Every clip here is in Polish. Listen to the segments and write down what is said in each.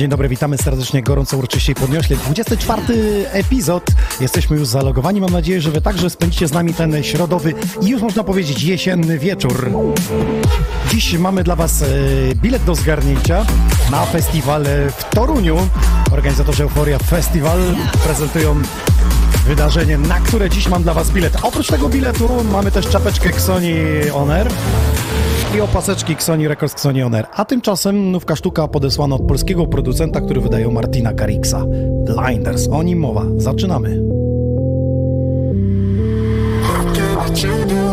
Dzień dobry, witamy serdecznie, gorąco, uroczyście i podniośle. 24 epizod. Jesteśmy już zalogowani. Mam nadzieję, że Wy także spędzicie z nami ten środowy i już można powiedzieć jesienny wieczór. Dziś mamy dla Was e, bilet do zgarnięcia na festiwal e, w Toruniu. Organizatorzy Euforia Festival prezentują wydarzenie, na które dziś mam dla Was bilet. Oprócz tego biletu mamy też czapeczkę Xoni On Air i opaseczki Xoni Records Xoni On. A tymczasem nówka sztuka podesłana od polskiego producenta, który wydaje Martina Garrixa. Blinders, o nim mowa. Zaczynamy. But you do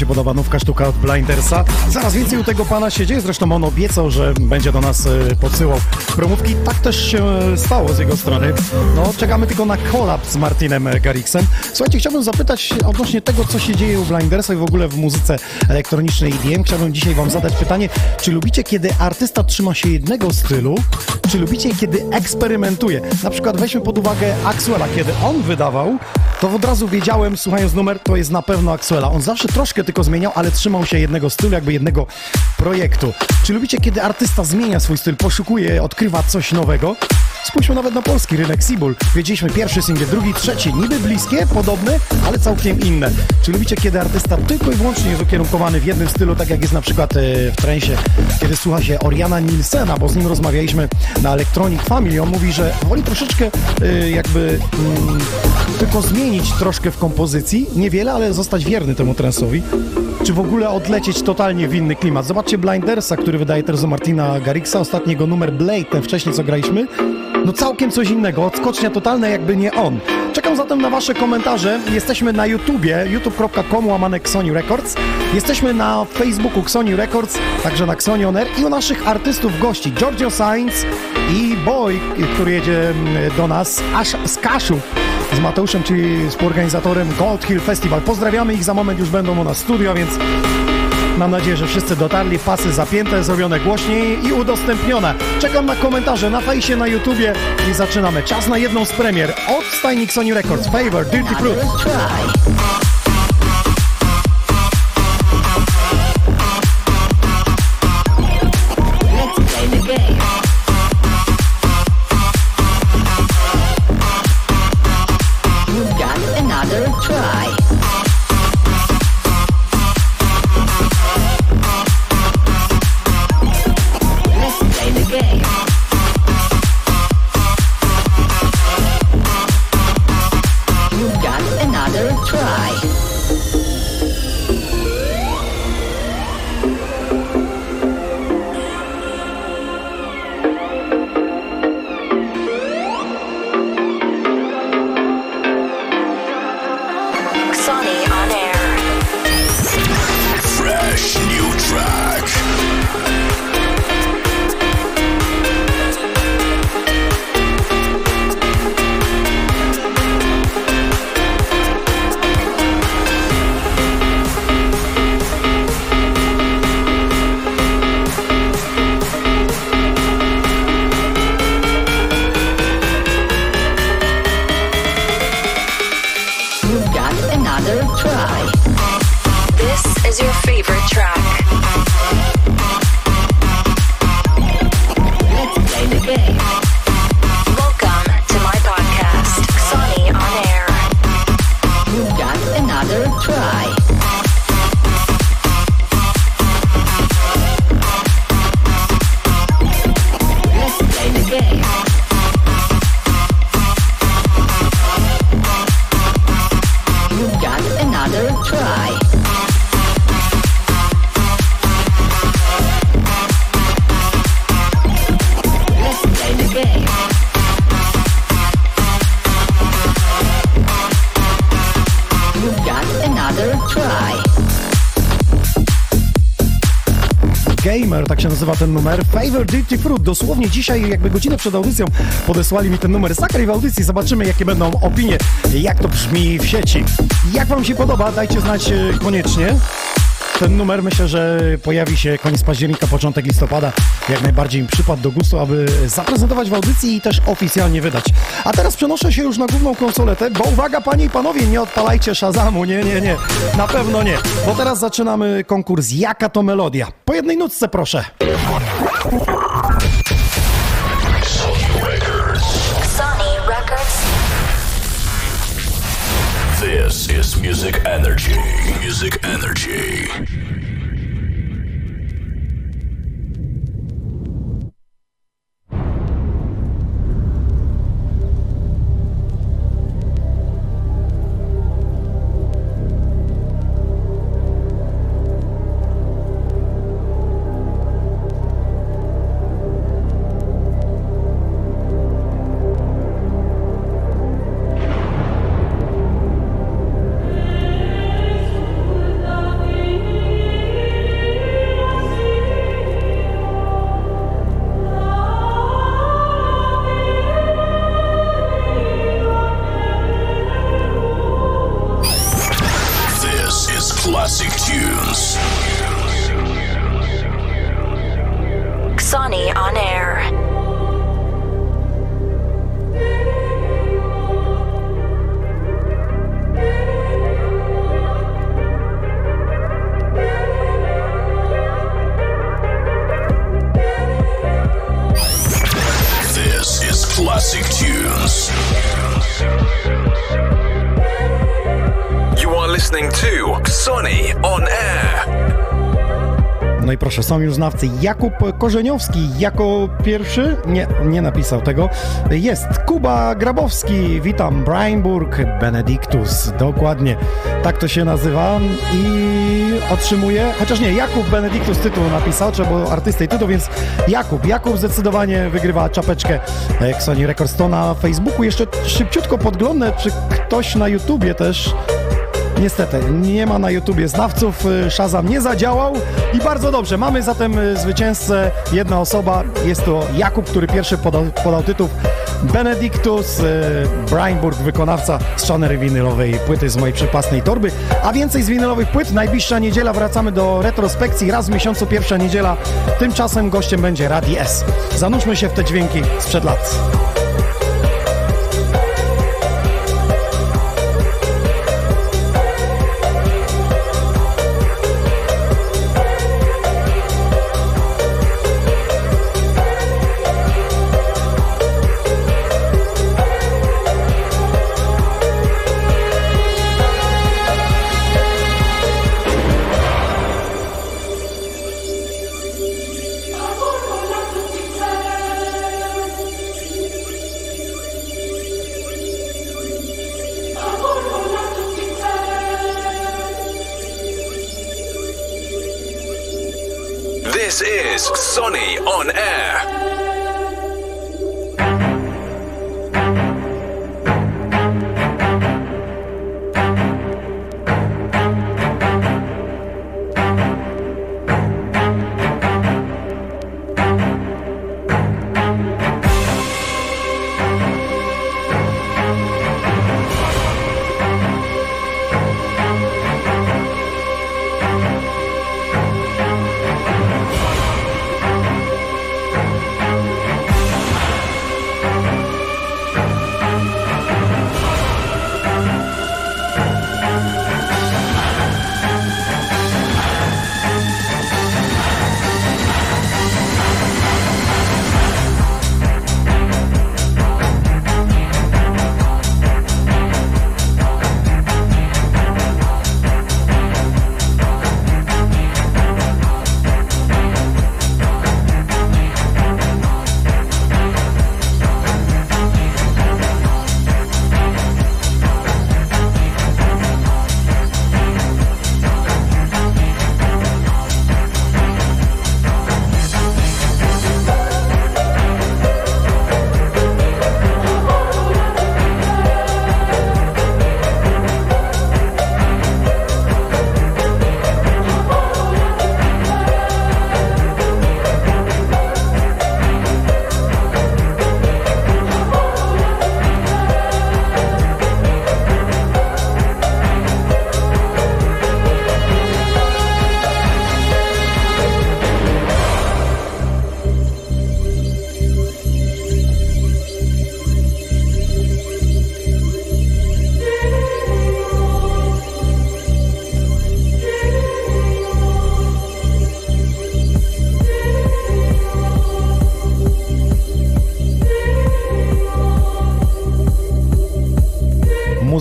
się podoba nówka sztuka od Blindersa? Zaraz więcej u tego pana się dzieje, zresztą on obiecał, że będzie do nas e, podsyłał promówki. Tak też się e, stało z jego strony. No, czekamy tylko na collab z Martinem e, Garrixem. Słuchajcie, chciałbym zapytać odnośnie tego, co się dzieje u Blindersa i w ogóle w muzyce elektronicznej EDM. Chciałbym dzisiaj Wam zadać pytanie, czy lubicie, kiedy artysta trzyma się jednego stylu, czy lubicie, kiedy eksperymentuje? Na przykład weźmy pod uwagę Axwella, kiedy on wydawał, to od razu wiedziałem, słuchając numer, to jest na pewno Axwella. On zawsze troszkę tylko zmieniał, ale trzymał się jednego stylu, jakby jednego projektu. Czy lubicie, kiedy artysta zmienia swój styl, poszukuje, odkrywa coś nowego? Spójrzmy nawet na polski rynek Sibul. Wiedzieliśmy pierwszy singiel, drugi, trzeci, niby bliskie, podobne, ale całkiem inne. Czy lubicie, kiedy artysta tylko i wyłącznie jest ukierunkowany w jednym stylu, tak jak jest na przykład e, w trensie, kiedy słucha się Oriana Nilsena, bo z nim rozmawialiśmy na Electronic Family, on mówi, że woli troszeczkę e, jakby mm, tylko zmienić troszkę w kompozycji, niewiele, ale zostać wierny temu transowi czy w ogóle odlecieć totalnie w inny klimat. Zobaczcie Blindersa, który wydaje Terzo Martina Garrixa, ostatniego numer Blade, ten wcześniej co graliśmy. No całkiem coś innego, odskocznia totalna jakby nie on. Czekam zatem na wasze komentarze. Jesteśmy na YouTubie, youtube.com łamane Xoni Records. Jesteśmy na Facebooku Xoni Records, także na Xoni On Air i u naszych artystów gości Giorgio Sainz i Boy, który jedzie mm, do nas aż z Kaszub z Mateuszem, czyli współorganizatorem Gold Hill Festival. Pozdrawiamy ich, za moment już będą u nas studio, więc mam nadzieję, że wszyscy dotarli, pasy zapięte, zrobione głośniej i udostępnione. Czekam na komentarze na fejsie, na YouTubie i zaczynamy. Czas na jedną z premier od Sony Records, Favor, Dirty Fruit. Nazywa ten numer. Favor Dirty Fruit. Dosłownie dzisiaj, jakby godzinę przed audycją, podesłali mi ten numer. Zagraj w audycji, zobaczymy, jakie będą opinie, jak to brzmi w sieci. Jak Wam się podoba, dajcie znać e, koniecznie. Ten numer myślę, że pojawi się koniec października, początek listopada. Jak najbardziej mi przypadł do gustu, aby zaprezentować w audycji i też oficjalnie wydać. A teraz przenoszę się już na główną konsoletę, bo uwaga panie i panowie, nie odpalajcie Shazamu, nie, nie, nie, na pewno nie. Bo teraz zaczynamy konkurs Jaka to melodia? Po jednej nutce proszę. Oh, są już znawcy. Jakub Korzeniowski jako pierwszy, nie, nie napisał tego. Jest Kuba Grabowski, witam, Brainburg, Benedictus, dokładnie, tak to się nazywa. I otrzymuje, chociaż nie, Jakub Benedictus tytuł napisał, trzeba było artystę i tytuł, więc Jakub, Jakub zdecydowanie wygrywa czapeczkę Sony Records. To na Facebooku. Jeszcze szybciutko podglądnę, czy ktoś na YouTubie też Niestety, nie ma na YouTubie znawców, y, Shazam nie zadziałał i bardzo dobrze. Mamy zatem y, zwycięzcę, jedna osoba, jest to Jakub, który pierwszy podał, podał tytuł Benedictus, y, Brainburg, wykonawca strzanery winylowej płyty z mojej przepasnej torby. A więcej z winylowych płyt, najbliższa niedziela wracamy do retrospekcji, raz w miesiącu pierwsza niedziela. Tymczasem gościem będzie Radi S. Zanurzmy się w te dźwięki sprzed lat.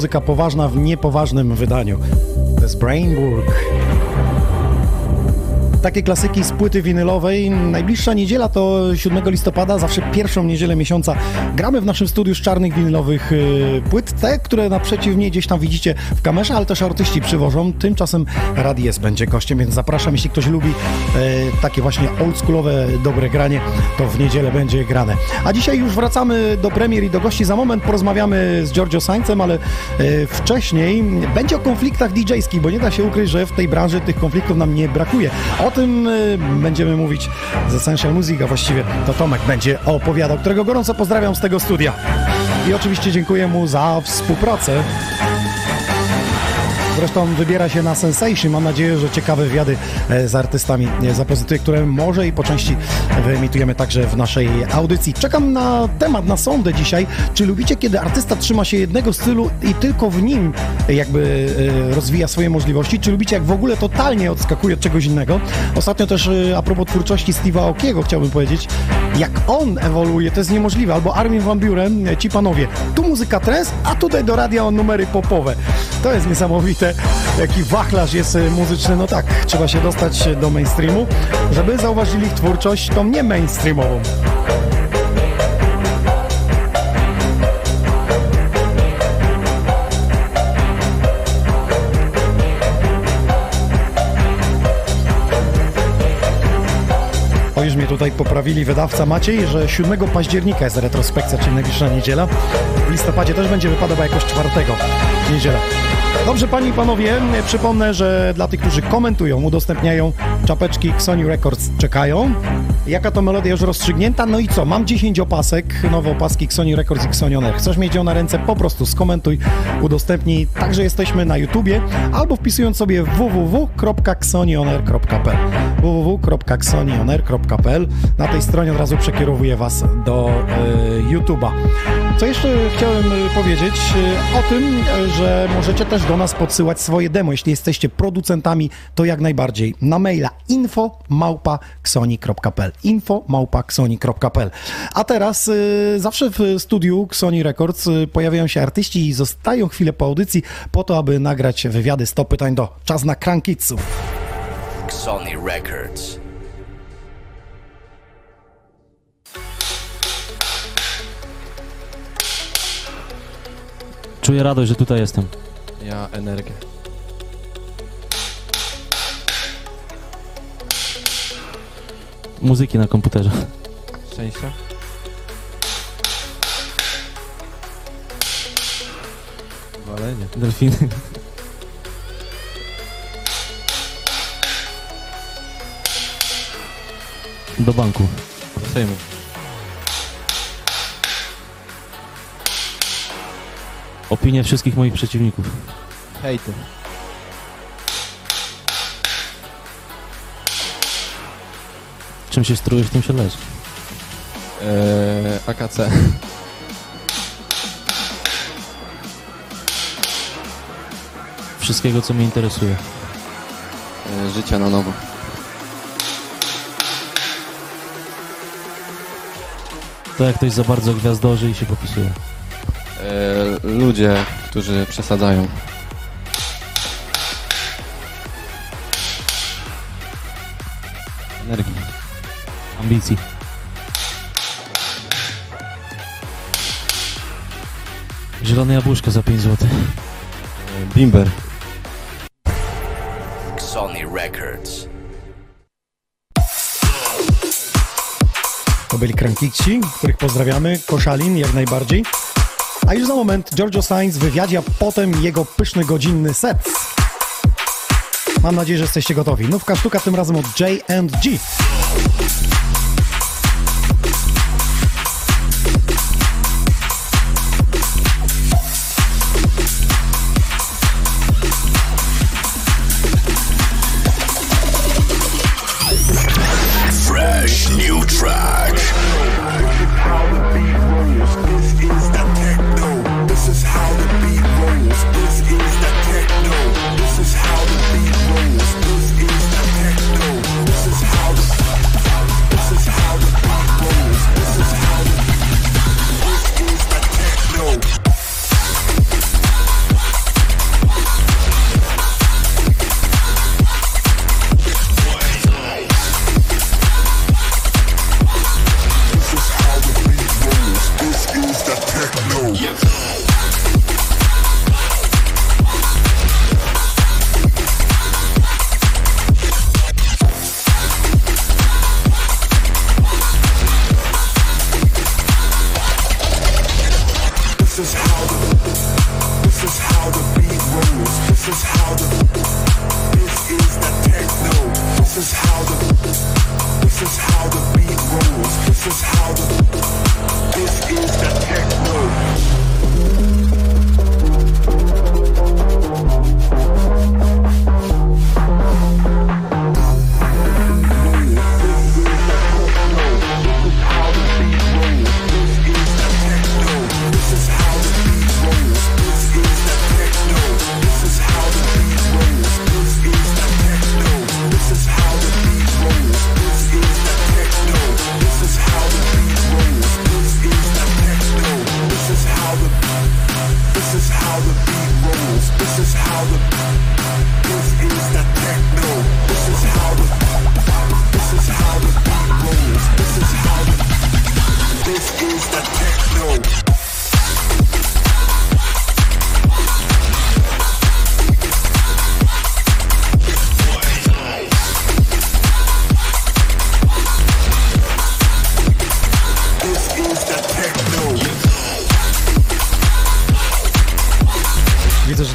Muzyka poważna w niepoważnym wydaniu. To jest Brainburg. Takie klasyki z płyty winylowej. Najbliższa niedziela to 7 listopada, zawsze pierwszą niedzielę miesiąca. Gramy w naszym studiu z czarnych winylowych yy, płyt, te, które naprzeciw mnie gdzieś tam widzicie w kamerze, ale też artyści przywożą. Tymczasem Radies będzie gościem, więc zapraszam, jeśli ktoś lubi yy, takie właśnie oldschoolowe, dobre granie, to w niedzielę będzie grane. A dzisiaj już wracamy do premier i do gości. Za moment porozmawiamy z Giorgio Sańcem, ale yy, wcześniej będzie o konfliktach DJ-skich, bo nie da się ukryć, że w tej branży tych konfliktów nam nie brakuje. O tym y, będziemy mówić z Essential Music, a właściwie to Tomek będzie opowiadał, którego gorąco pozdrawiam z tego studia. I oczywiście dziękuję mu za współpracę. Zresztą wybiera się na Sensation. Mam nadzieję, że ciekawe wywiady e, z artystami e, zaprezentuję, które może i po części wyemitujemy także w naszej audycji. Czekam na temat, na sondę dzisiaj. Czy lubicie, kiedy artysta trzyma się jednego stylu i tylko w nim jakby e, rozwija swoje możliwości? Czy lubicie, jak w ogóle totalnie odskakuje od czegoś innego? Ostatnio też a propos twórczości Steve'a Okiego chciałbym powiedzieć, jak on ewoluuje, to jest niemożliwe. Albo Armin Van Buren, ci panowie. Tu muzyka trance, a tutaj do radia numery popowe. To jest niesamowite, jaki wachlarz jest e, muzyczny. No tak, trzeba się dostać do mainstreamu, żeby zauważyli twórczość tą nie mainstreamową. O, już mnie tutaj poprawili wydawca Maciej, że 7 października jest retrospekcja, czyli najbliższa niedziela. W listopadzie też będzie wypadała jakoś 4 niedziela. Dobrze, panie i panowie, przypomnę, że dla tych, którzy komentują, udostępniają czapeczki Sony Records czekają. Jaka to melodia już rozstrzygnięta? No i co? Mam 10 opasek, nowe opaski Sony Records i Xonioner. Chcesz mieć ją na ręce? Po prostu skomentuj, udostępnij. Także jesteśmy na YouTubie albo wpisując sobie www.xonioner.pl www.xonioner.pl Na tej stronie od razu przekierowuję Was do y, YouTube'a. Co jeszcze chciałem y, powiedzieć y, o tym, że możecie też do nas podsyłać swoje demo. Jeśli jesteście producentami, to jak najbardziej na maila info@xoni.pl info@xoni.pl. A teraz y, zawsze w studiu Sony Records pojawiają się artyści i zostają chwilę po audycji po to, aby nagrać wywiady 100 pytań do Czas na. Sony Records. Czuję radość, że tutaj jestem. Ja energię. Muzyki na komputerze. Szczęścia. Walenie. Delfiny. Do banku. Do Sejmu. Opinie wszystkich moich przeciwników. Hejty. Czym się strujesz, tym się leży. Eee, AKC. Wszystkiego, co mnie interesuje. Eee, życia na nowo. To jak ktoś za bardzo gwiazdorzy i się popisuje. Eee, ludzie, którzy przesadzają. Energii. Ambicji. Zielone jabłuszko za 5 zł. Eee, Bimber. Sony Records. To byli Krankici, których pozdrawiamy, Koszalin jak najbardziej. A już za moment Giorgio Sainz w wywiadzie, a potem jego pyszny godzinny set. Mam nadzieję, że jesteście gotowi. Nówka sztuka tym razem od J&G.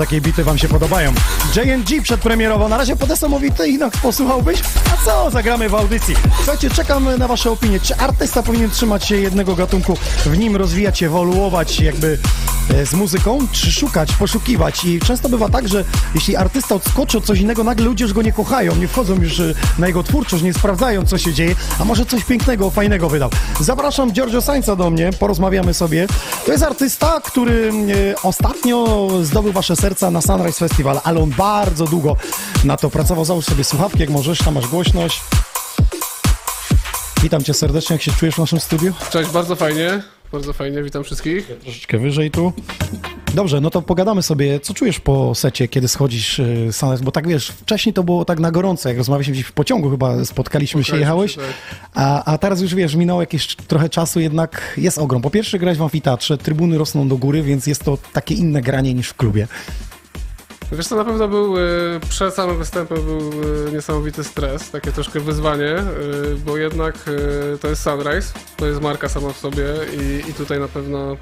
Takie bity wam się podobają. JNG przedpremierowo, na razie podesamowity Inox posłuchałbyś? A co, zagramy w audycji. Słuchajcie, czekam na wasze opinie. Czy artysta powinien trzymać się jednego gatunku, w nim rozwijać, ewoluować jakby e, z muzyką, czy szukać, poszukiwać? I często bywa tak, że jeśli artysta odskoczy od coś innego, nagle ludzie już go nie kochają, nie wchodzą już e, na jego twórczość, nie sprawdzają, co się dzieje, a może coś pięknego, fajnego wydał. Zapraszam Giorgio Sańca do mnie, porozmawiamy sobie. To jest artysta, który e, ostatnio zdobył wasze serca na Sunrise Festival, ale on bardzo długo na to pracował. Załóż sobie słuchawki, jak możesz, tam masz głośność. Witam cię serdecznie, jak się czujesz w naszym studiu? Cześć, bardzo fajnie, bardzo fajnie, witam wszystkich. Troszeczkę wyżej tu. Dobrze, no to pogadamy sobie, co czujesz po secie, kiedy schodzisz y, Sunrise, bo tak wiesz, wcześniej to było tak na gorąco, jak rozmawialiśmy gdzieś w pociągu chyba, spotkaliśmy się, jechałeś, tak. a, a teraz już wiesz, minęło jakieś trochę czasu, jednak jest ogrom. Po pierwsze grać w amfiteatrze, trybuny rosną do góry, więc jest to takie inne granie niż w klubie. Wiesz co, na pewno był, e, przed samym występem był e, niesamowity stres, takie troszkę wyzwanie, bo jednak to jest Sunrise, to jest marka sama w sobie i, i tutaj na pewno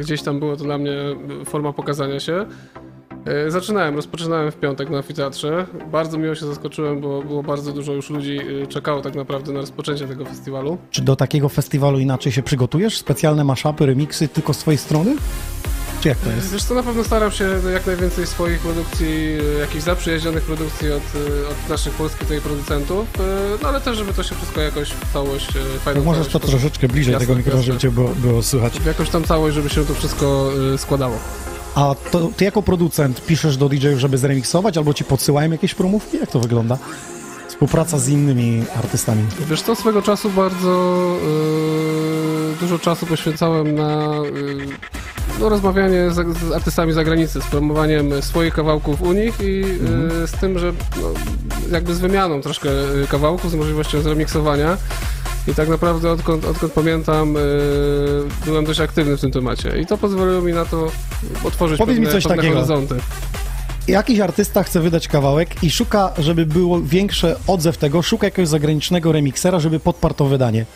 gdzieś tam było to dla mnie forma pokazania się. E, Zaczynałem, rozpoczynałem w piątek na amfiteatrze. Bardzo miło się zaskoczyłem, bo było bardzo dużo już ludzi e, czekało tak naprawdę na rozpoczęcie tego festiwalu. Czy do takiego festiwalu inaczej się przygotujesz? Specjalne maszapy, remiksy tylko z twojej strony? Czy jak to jest? Wiesz co, na pewno staram się jak najwięcej swoich produkcji, e, jakichś zaprzyjaźnionych produkcji od, e, od naszych polskich tutaj producentów, e, no ale też, żeby to się wszystko jakoś w całość e, fajną Możesz to troszeczkę bliżej Jasne, tego mikrofonu, żeby cię było, było słychać. w jakąś tam całość, żeby się to wszystko składało. A to ty jako producent piszesz do DJ-ów, żeby zremiksować, albo ci podsyłają jakieś promówki? Jak to wygląda? Współpraca z innymi artystami. Wiesz co, swego czasu bardzo e, dużo czasu poświęcałem na e, no, rozmawianie z, z artystami z zagranicy, z promowaniem swoich kawałków u nich i e, z tym, że no, jakby z wymianą troszkę e, kawałków, z możliwością zremiksowania. I tak naprawdę odkąd, odkąd pamiętam, e, byłem dość aktywny w tym temacie. I to pozwoliło mi na to otworzyć Powiedz mi pewne, coś pewne takiego. horyzonty. Jakiś artysta chce wydać kawałek i szuka, żeby było większy odzew tego, szuka jakiegoś zagranicznego remiksera, żeby podparł to wydanie.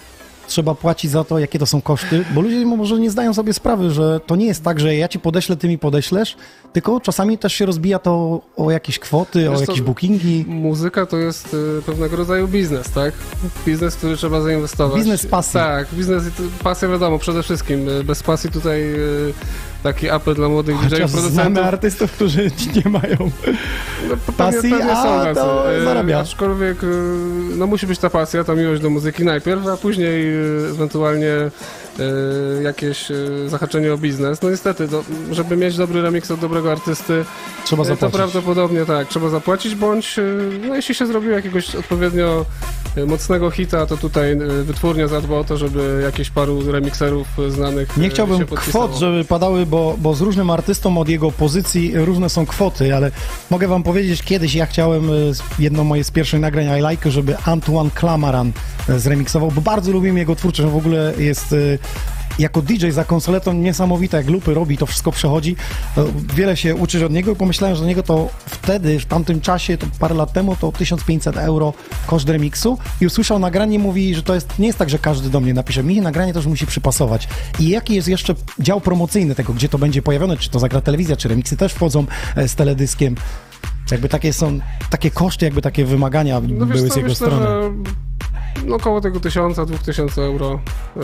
Trzeba płacić za to, jakie to są koszty, bo ludzie może nie zdają sobie sprawy, że to nie jest tak, że ja ci podeślę, ty mi podeślesz, tylko czasami też się rozbija to o jakieś kwoty, o Wiesz co, jakieś bookingi. Muzyka to jest y, pewnego rodzaju biznes, tak? Biznes, który trzeba zainwestować. Biznes pasji. Tak, biznes, i to- pasja wiadomo, przede wszystkim. Y, Bez pasji tutaj y, taki apel dla młodych Chociaż DJ-ów, znamy producentów. artystów, którzy nie mają. No, pasji, pewnie, a są tacy. to Y, zarabia. Aczkolwiek, y, no musi być ta pasja, ta miłość do muzyki najpierw, a później y, ewentualnie jakieś y, zahaczenie o biznes. No niestety, no, żeby mieć dobry remix od dobrego artysty, Trzeba to zapłacić. prawdopodobnie tak, trzeba zapłacić, bądź y, no, jeśli się zrobił jakiegoś odpowiednio y, mocnego hita, to tutaj y, wytwórnia zadba o to, żeby jakieś paru remikserów y, znanych Nie y, chciałbym kwot, żeby padały, bo, bo z różnym artystą od jego pozycji różne są kwoty, ale mogę wam powiedzieć, kiedyś ja chciałem, jedno moje z pierwszych nagrań I Like, żeby Antoine Clamaran zremiksował, bo bardzo lubię jego twórczość, w ogóle jest... Jako DJ za konsoletą niesamowite, jak lupy robi, to wszystko przechodzi. E, Wiele się uczysz od niego i pomyślałem, że do niego to wtedy, w tamtym czasie, to parę lat temu, to 1500 euro koszt remiksu i usłyszał nagranie, mówi, że to jest, nie jest tak, że każdy do mnie napisze, mi nagranie też musi przypasować. I jaki jest jeszcze dział promocyjny tego, gdzie to będzie pojawione, czy to zagra telewizja, czy remiksy też wchodzą e, z teledyskiem. Jakby takie są, takie koszty, jakby takie wymagania No były co, z jego myślę, strony. no około tego tysiąca, dwóch tysięcy euro y,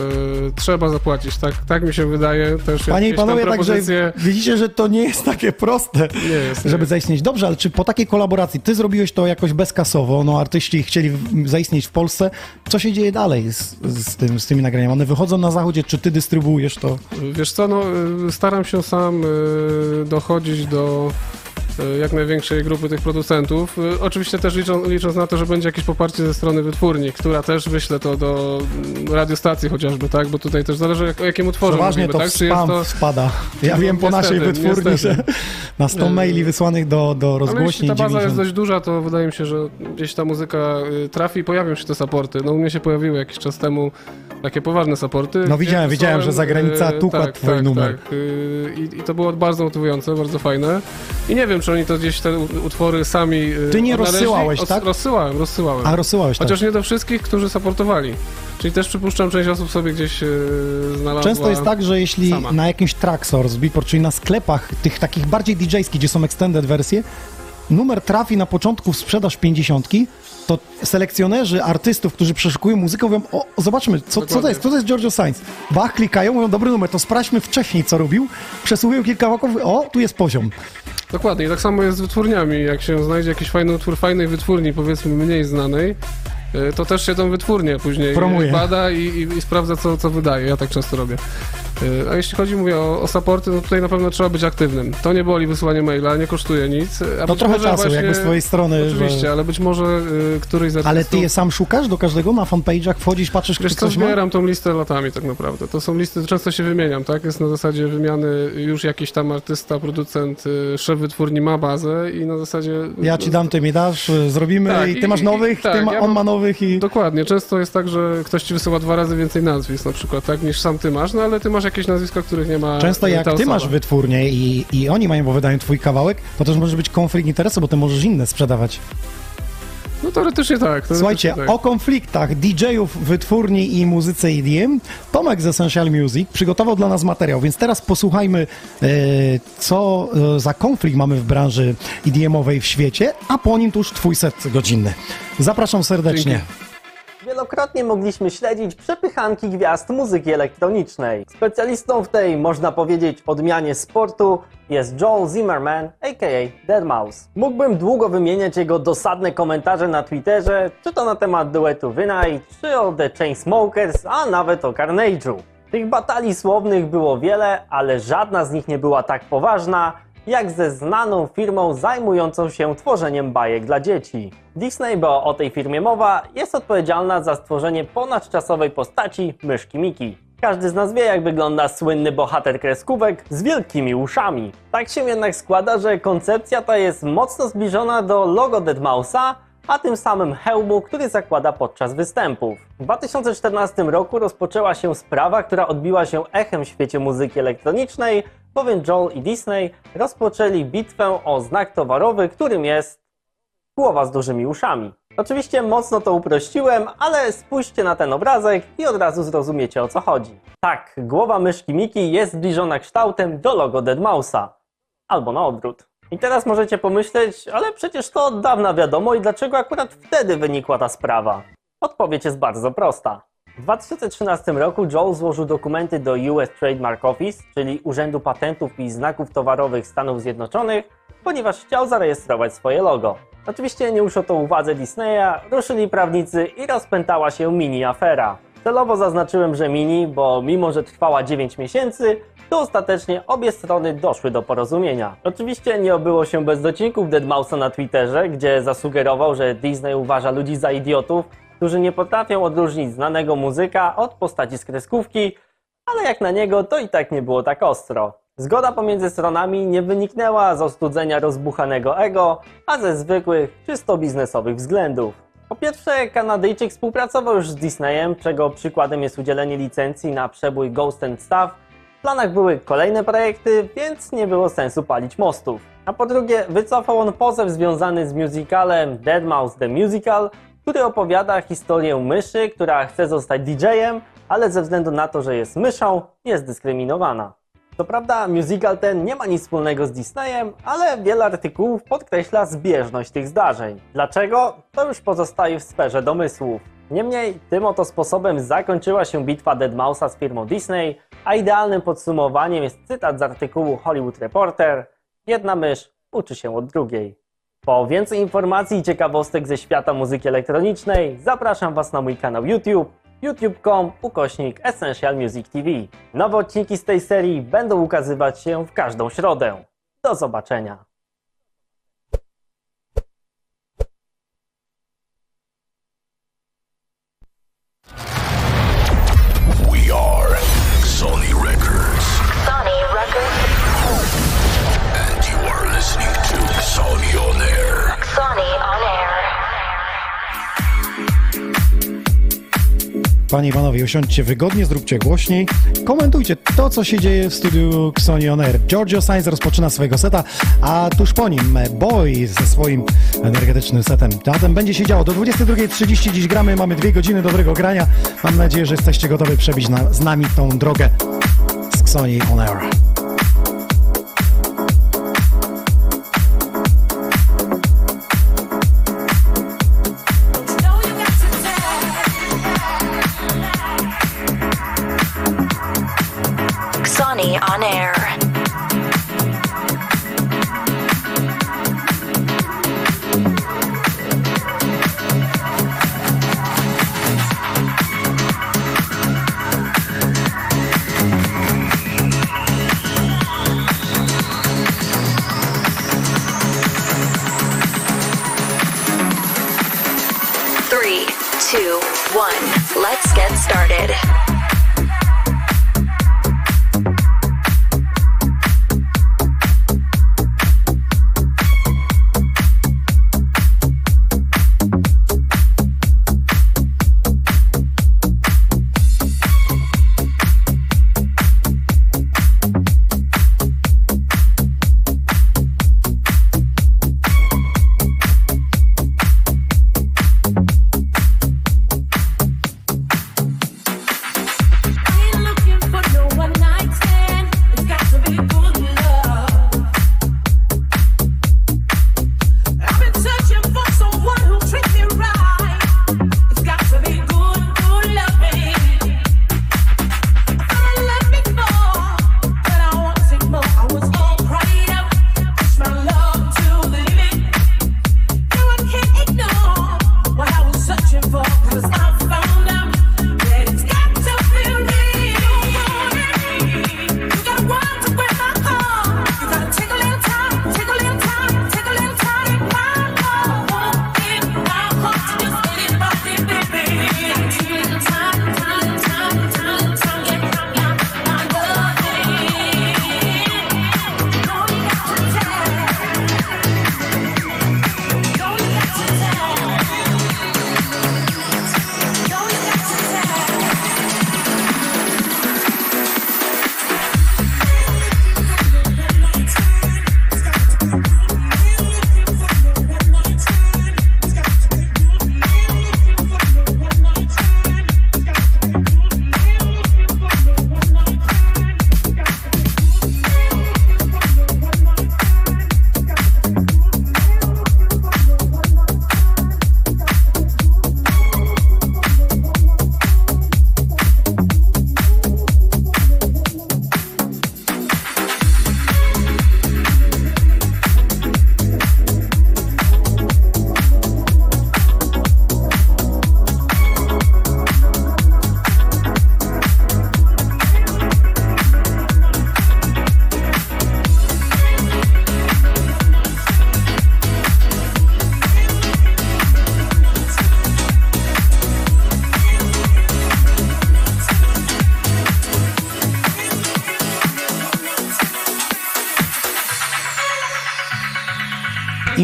trzeba zapłacić, tak, tak mi się wydaje. Też Panie i panowie, także widzicie, że to nie jest takie proste, Nie jest, nie żeby jest. zaistnieć. Dobrze, ale czy po takiej kolaboracji, ty zrobiłeś to jakoś bezkasowo, no artyści chcieli zaistnieć w Polsce, co się dzieje dalej z, z, tym, z tymi nagraniami? One wychodzą na zachodzie, czy ty dystrybuujesz to? Wiesz co, no y, staram się sam y, dochodzić do jak największej grupy tych producentów. Y, Oczywiście też licząc, licząc na to, że będzie jakieś poparcie ze strony wytwórni, która też wyśle to do mm, radiostacji chociażby, tak? Bo tutaj też zależy o jakim utworze Przeważnie mówimy, to tak? w spam spada. Ja No, wiem po naszej niestety, wytwórni, niestety. że na 100 Y, maili wysłanych do, do Ale jeśli rozgłośni ta baza 90... jest dość duża, to wydaje mi się, że gdzieś ta muzyka y, trafi i pojawią się te supporty. No u mnie się pojawiły jakiś czas temu takie poważne supporty. No widziałem, widziałem, że zagranica y, tukła tak, twój tak, numer. Tak. y, I, I to było bardzo motywujące, bardzo fajne. I nie wiem, czy czy oni to gdzieś te utwory sami y, Ty nie odnaleźli? rozsyłałeś, tak? Rozsyłałem, rozsyłałem. A rozsyłałeś tak. Chociaż nie do wszystkich, którzy supportowali. Czyli też przypuszczam, część osób sobie gdzieś yy, znalazła. Często jest tak, że jeśli sama. na jakimś Traxsource, Beatport, czyli na sklepach tych takich bardziej DJ-skich, gdzie są extended wersje, numer trafi na początku w sprzedaż 50, to selekcjonerzy artystów, którzy przeszukują muzykę, mówią, o, zobaczmy, co, co to jest, co to jest Giorgio Sainz. Bach, klikają, mówią, dobry numer, to sprawdźmy wcześniej, co robił, przesłuchują kilka łaków, o, tu jest poziom. Dokładnie, tak samo jest z wytwórniami. Jak się znajdzie jakiś fajny utwór fajnej wytwórni, powiedzmy mniej znanej, to też się tą wytwórnię później Promuje. bada i, i, i sprawdza, co, co wydaje. Ja tak często robię. Y, A jeśli chodzi, mówię, o, o supporty, no tutaj na pewno trzeba być aktywnym. To nie boli wysłanie maila, nie kosztuje nic. A To być trochę czasu, jakby z twojej strony, Oczywiście, że- ale być może y, któryś z artystów... Ale ty je sam szukasz do każdego na fanpage'ach, wchodzisz, patrzysz, Wiesz co, coś ma? zbieram tą listę latami tak naprawdę. To są listy, często się wymieniam, tak? Jest na zasadzie wymiany już jakiś tam artysta, producent, szef wytwórni ma bazę i na zasadzie... Ja ci dam, ty mi dasz, zrobimy Tak, i ty i- masz i- nowych, tak, ty ma, ja on mam- ma nowych i... Dokładnie. Często jest tak, że ktoś ci wysyła dwa razy więcej nazwisk na przykład, tak? Niż sam ty masz, no ale ty masz jakieś nazwiska, których nie ma Często y, jak ty masz wytwórnię i, i oni mają, bo wydają twój kawałek, to też może być konflikt interesu, bo ty możesz inne sprzedawać. No teoretycznie tak. Teoretycznie Słuchajcie, tak. o konfliktach DJ-ów, wytwórni i muzyce EDM Tomek z Essential Music przygotował dla nas materiał, więc teraz posłuchajmy, e, co e, za konflikt mamy w branży EDM-owej w świecie, a po nim tuż twój set godzinny. Zapraszam serdecznie. Dzięki. Wielokrotnie mogliśmy śledzić przepychanki gwiazd muzyki elektronicznej. Specjalistą w tej, można powiedzieć, odmianie sportu jest Joel Zimmerman, aka Deadmau5. Mógłbym długo wymieniać jego dosadne komentarze na Twitterze, czy to na temat duetu Wynaj, czy o The Chainsmokers, a nawet o Carnage'u. Tych batalii słownych było wiele, ale żadna z nich nie była tak poważna, jak ze znaną firmą zajmującą się tworzeniem bajek dla dzieci. Disney, bo o tej firmie mowa, jest odpowiedzialna za stworzenie ponadczasowej postaci myszki Miki. Każdy z nas wie, jak wygląda słynny bohater kreskówek z wielkimi uszami. Tak się jednak składa, że koncepcja ta jest mocno zbliżona do logo Deadmausa, a tym samym hełmu, który zakłada podczas występów. W 2014 roku rozpoczęła się sprawa, która odbiła się echem w świecie muzyki elektronicznej, bowiem Joel i Disney rozpoczęli bitwę o znak towarowy, którym jest głowa z dużymi uszami. Oczywiście mocno to uprościłem, ale spójrzcie na ten obrazek i od razu zrozumiecie o co chodzi. Tak, głowa myszki Miki jest zbliżona kształtem do logo Deadmausa. Albo na odwrót. I teraz możecie pomyśleć, ale przecież to od dawna wiadomo i dlaczego akurat wtedy wynikła ta sprawa? Odpowiedź jest bardzo prosta. W 2013 roku Joel złożył dokumenty do US Trademark Office, czyli Urzędu Patentów i Znaków Towarowych Stanów Zjednoczonych, ponieważ chciał zarejestrować swoje logo. Oczywiście nie uszło to uwadze Disneya, ruszyli prawnicy i rozpętała się mini afera. Celowo zaznaczyłem, że mini, bo mimo, że trwała 9 miesięcy, to ostatecznie obie strony doszły do porozumienia. Oczywiście nie obyło się bez docinków Deadmausa na Twitterze, gdzie zasugerował, że Disney uważa ludzi za idiotów, którzy nie potrafią odróżnić znanego muzyka od postaci z kreskówki, ale jak na niego to i tak nie było tak ostro. Zgoda pomiędzy stronami nie wyniknęła z ostudzenia rozbuchanego ego, a ze zwykłych, czysto biznesowych względów. Po pierwsze, Kanadyjczyk współpracował już z Disneyem, czego przykładem jest udzielenie licencji na przebój Ghost and Stuff. W planach były kolejne projekty, więc nie było sensu palić mostów. A po drugie, wycofał on pozew związany z musicalem Deadmau5 The Musical, który opowiada historię myszy, która chce zostać DJ-em, ale ze względu na to, że jest myszą, jest dyskryminowana. Co prawda, musical ten nie ma nic wspólnego z Disneyem, ale wiele artykułów podkreśla zbieżność tych zdarzeń. Dlaczego? To już pozostaje w sferze domysłów. Niemniej, tym oto sposobem zakończyła się bitwa Deadmausa z firmą Disney, a idealnym podsumowaniem jest cytat z artykułu Hollywood Reporter Jedna mysz uczy się od drugiej. Po więcej informacji i ciekawostek ze świata muzyki elektronicznej zapraszam Was na mój kanał YouTube youtube.com ukośnik Essential Music TV. Nowe odcinki z tej serii będą ukazywać się w każdą środę. Do zobaczenia. Panie i panowie, usiądźcie wygodnie, zróbcie głośniej. komentujcie to, co się dzieje w studiu Sony On Air. Giorgio Sainz rozpoczyna swojego seta, a tuż po nim Boy ze swoim energetycznym setem. Zatem będzie się działo. Do 22.30 dziś gramy, mamy dwie godziny dobrego grania. Mam nadzieję, że jesteście gotowi przebić na, z nami tą drogę z Sony On Air. On air. Three, two, one. Let's get started.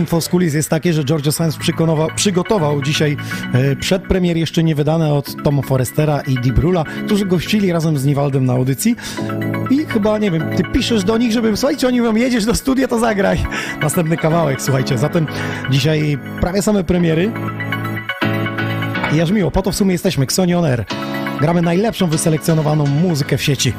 Info z kulis jest takie, że Giorgio Sainz przygotował dzisiaj e, przedpremier jeszcze nie wydane od Toma Forestera i Dibrula, którzy gościli razem z Niwaldem na audycji i chyba, nie wiem, ty piszesz do nich, żeby, słuchajcie, oni mówią, jedziesz do studia, to zagraj. Następny kawałek, słuchajcie, zatem dzisiaj prawie same premiery i aż miło, po to w sumie jesteśmy, Xoni On Air. Gramy najlepszą wyselekcjonowaną muzykę w sieci.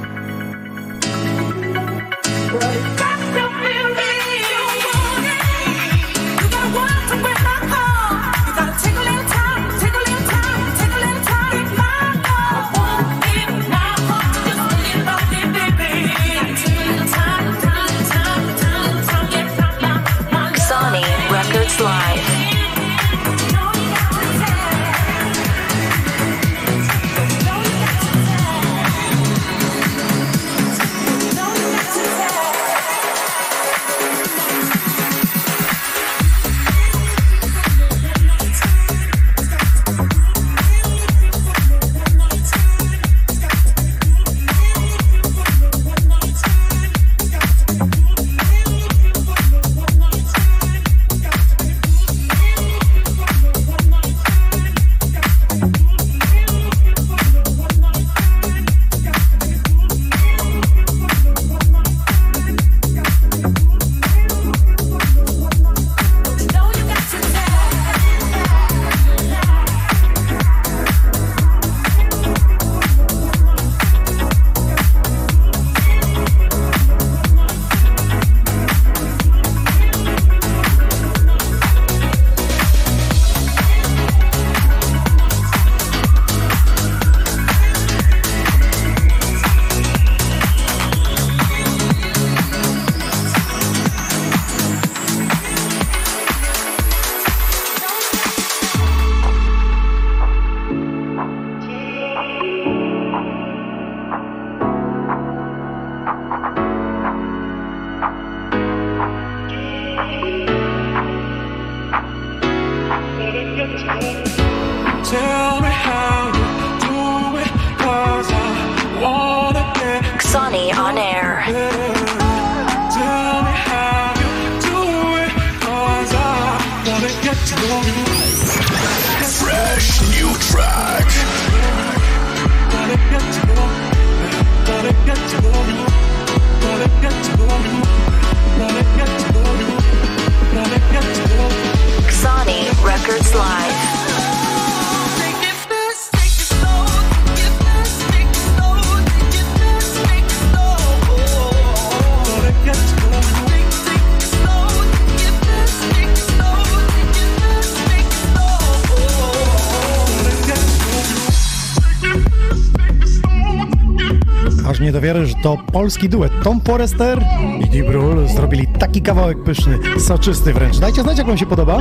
Polski duet. Tom Forrester i Deep Rule zrobili taki kawałek pyszny, soczysty wręcz. Dajcie znać, jak wam się podoba.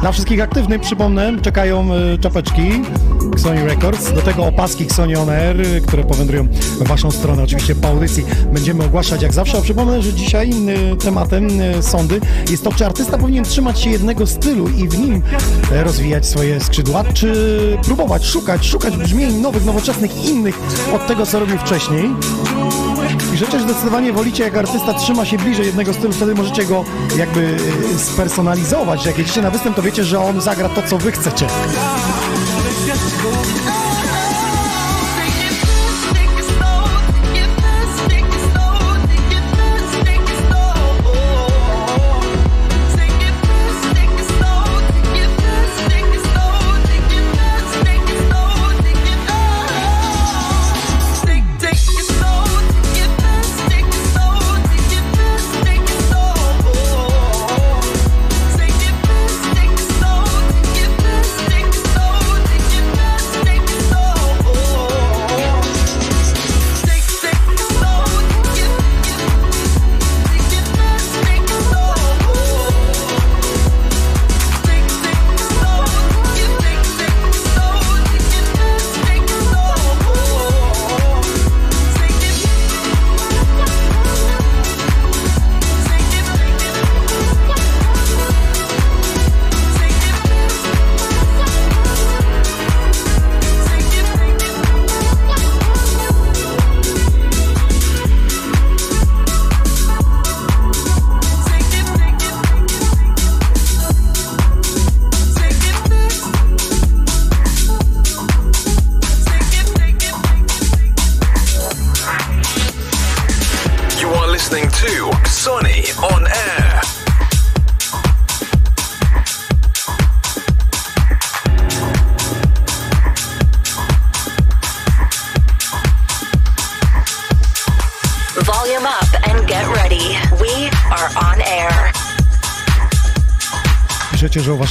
Dla wszystkich aktywnych, przypomnę, czekają y, czapeczki Sony Records, do tego opaski Sony On Air, y, które powędrują w waszą stronę. Oczywiście po audycji będziemy ogłaszać jak zawsze, a przypomnę, że dzisiaj y, tematem y, sądy jest to, czy artysta powinien trzymać się jednego stylu i w nim e, rozwijać swoje skrzydła, czy próbować, szukać, szukać brzmień nowych, nowoczesnych, innych od tego, co robił wcześniej. Rzeczy zdecydowanie wolicie, jak artysta trzyma się bliżej jednego stylu, wtedy możecie go jakby y, spersonalizować. Jak jedziecie na występ, to wiecie, że on zagra to, co wy chcecie.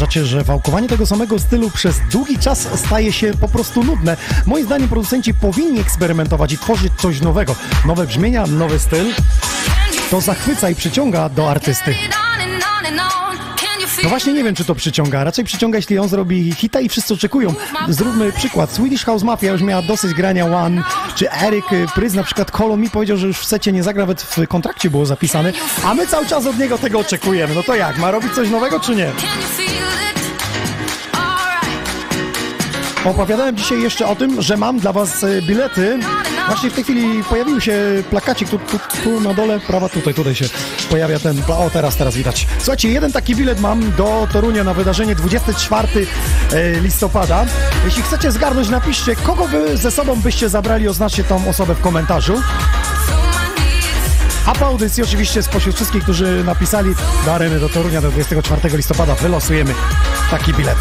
Uważacie, że wałkowanie tego samego stylu przez długi czas staje się po prostu nudne. Moim zdaniem producenci powinni eksperymentować i tworzyć coś nowego. Nowe brzmienia, nowy styl. To zachwyca i przyciąga do artysty. No właśnie nie wiem, czy to przyciąga. Raczej przyciąga, jeśli on zrobi hita i wszyscy oczekują. Zróbmy przykład. Swedish House Mafia już miała dosyć grania One, czy Eric Pryz na przykład Kolo mi powiedział, że już w secie nie zagra, nawet w kontrakcie było zapisane, a my cały czas od niego tego oczekujemy. No to jak, ma robić coś nowego, czy nie? Opowiadałem dzisiaj jeszcze o tym, że mam dla Was e, bilety. Właśnie w tej chwili pojawił się plakacik tu, tu, tu na dole, prawa tutaj, tutaj się pojawia ten, o teraz, teraz widać. Słuchajcie, jeden taki bilet mam do Torunia na wydarzenie 24 e, listopada. Jeśli chcecie zgarnąć, napiszcie, kogo Wy ze sobą byście zabrali, oznaczcie tą osobę w komentarzu. A po audycji oczywiście spośród wszystkich, którzy napisali do areny do Torunia do 24 listopada wylosujemy taki bilet.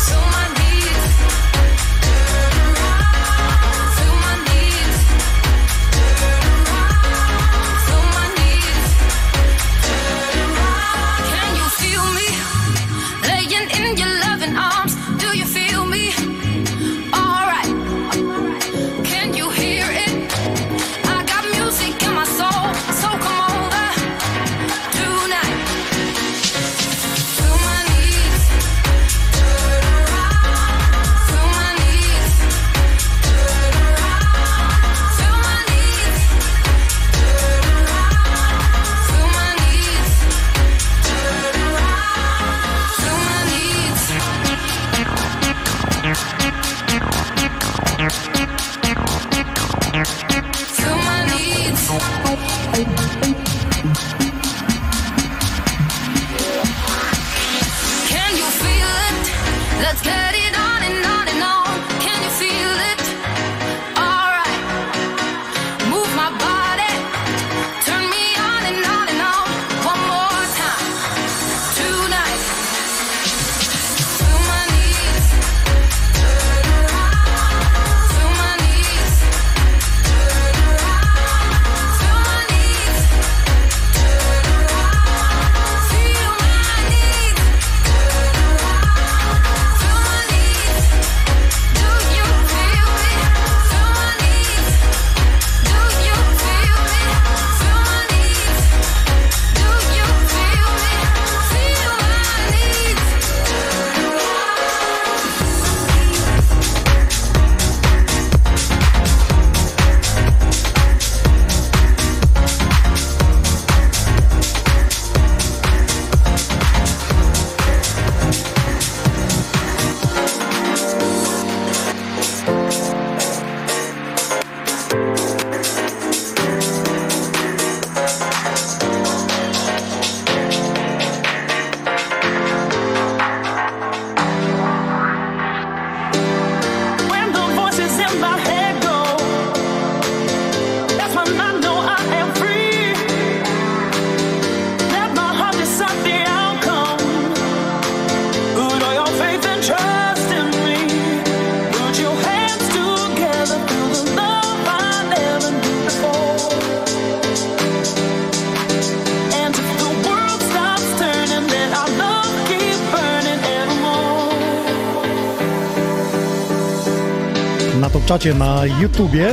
czacie na YouTubie.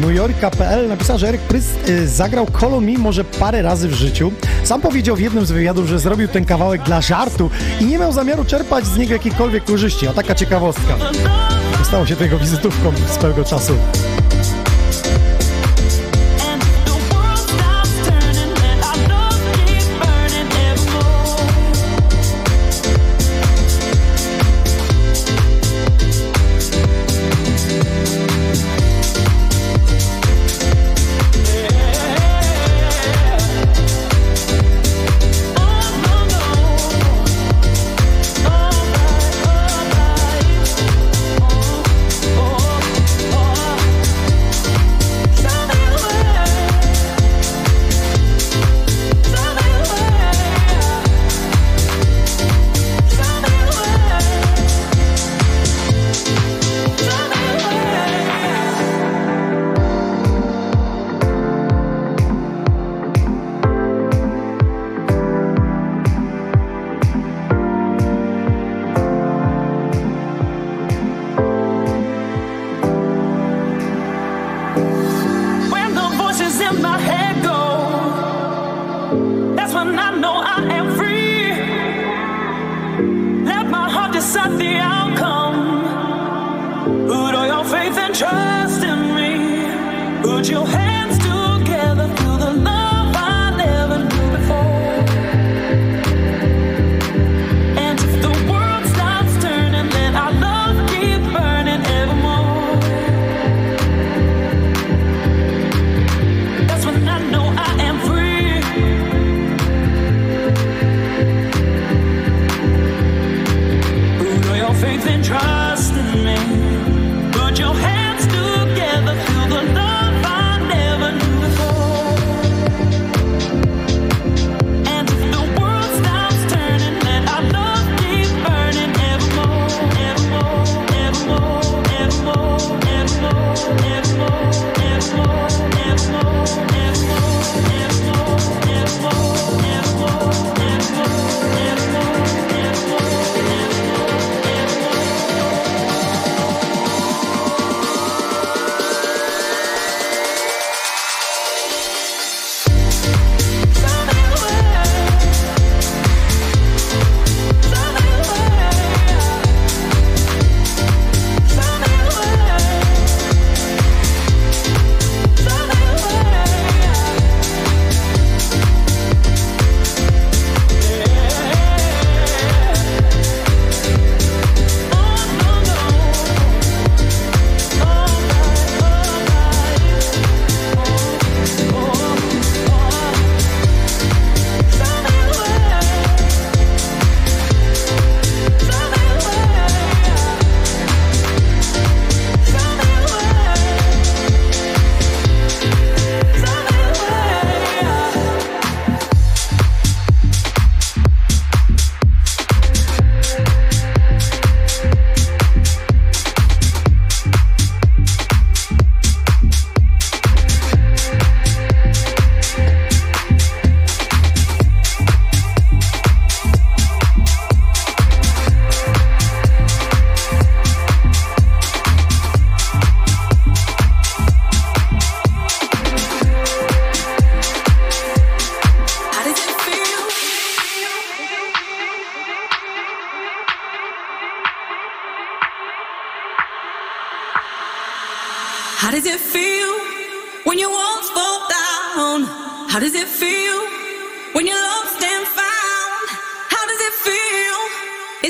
NewYorka.pl napisał, że Eryk Pryst y, zagrał Kolo może parę razy w życiu. Sam powiedział w jednym z wywiadów, że zrobił ten kawałek dla żartu i nie miał zamiaru czerpać z niego jakiejkolwiek korzyści. A taka ciekawostka. Stało się tego wizytówką swego czasu.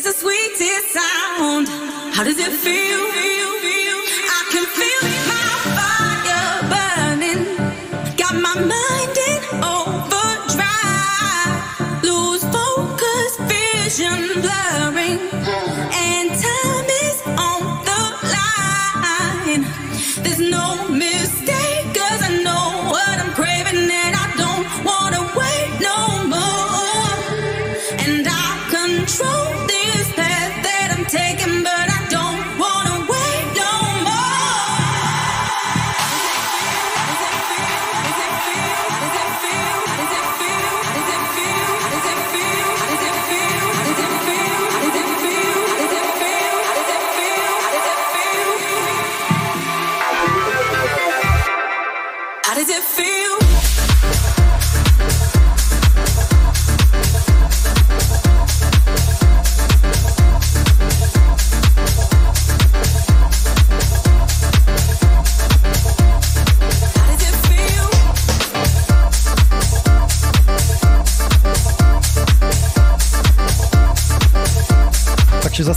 It's the sweetest sound. How does it feel? I can feel my fire burning. Got my mind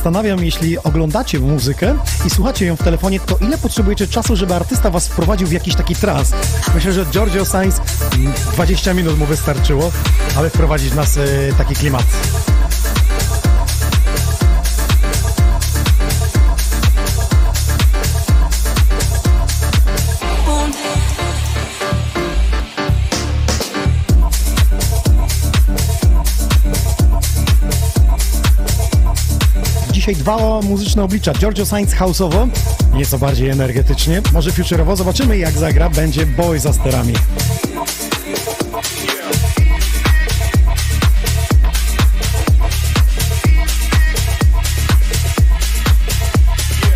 zastanawiam, jeśli oglądacie muzykę i słuchacie ją w telefonie, to ile potrzebujecie czasu, żeby artysta was wprowadził w jakiś taki trans? Myślę, że Giorgio Sainz mm, 20 minut mu wystarczyło, aby wprowadzić nas w taki klimat. Dzisiaj dwa muzyczne oblicza. Giorgio Sainz houseowo, nieco bardziej energetycznie, może futurowo. Zobaczymy jak zagra. Będzie boy za sterami.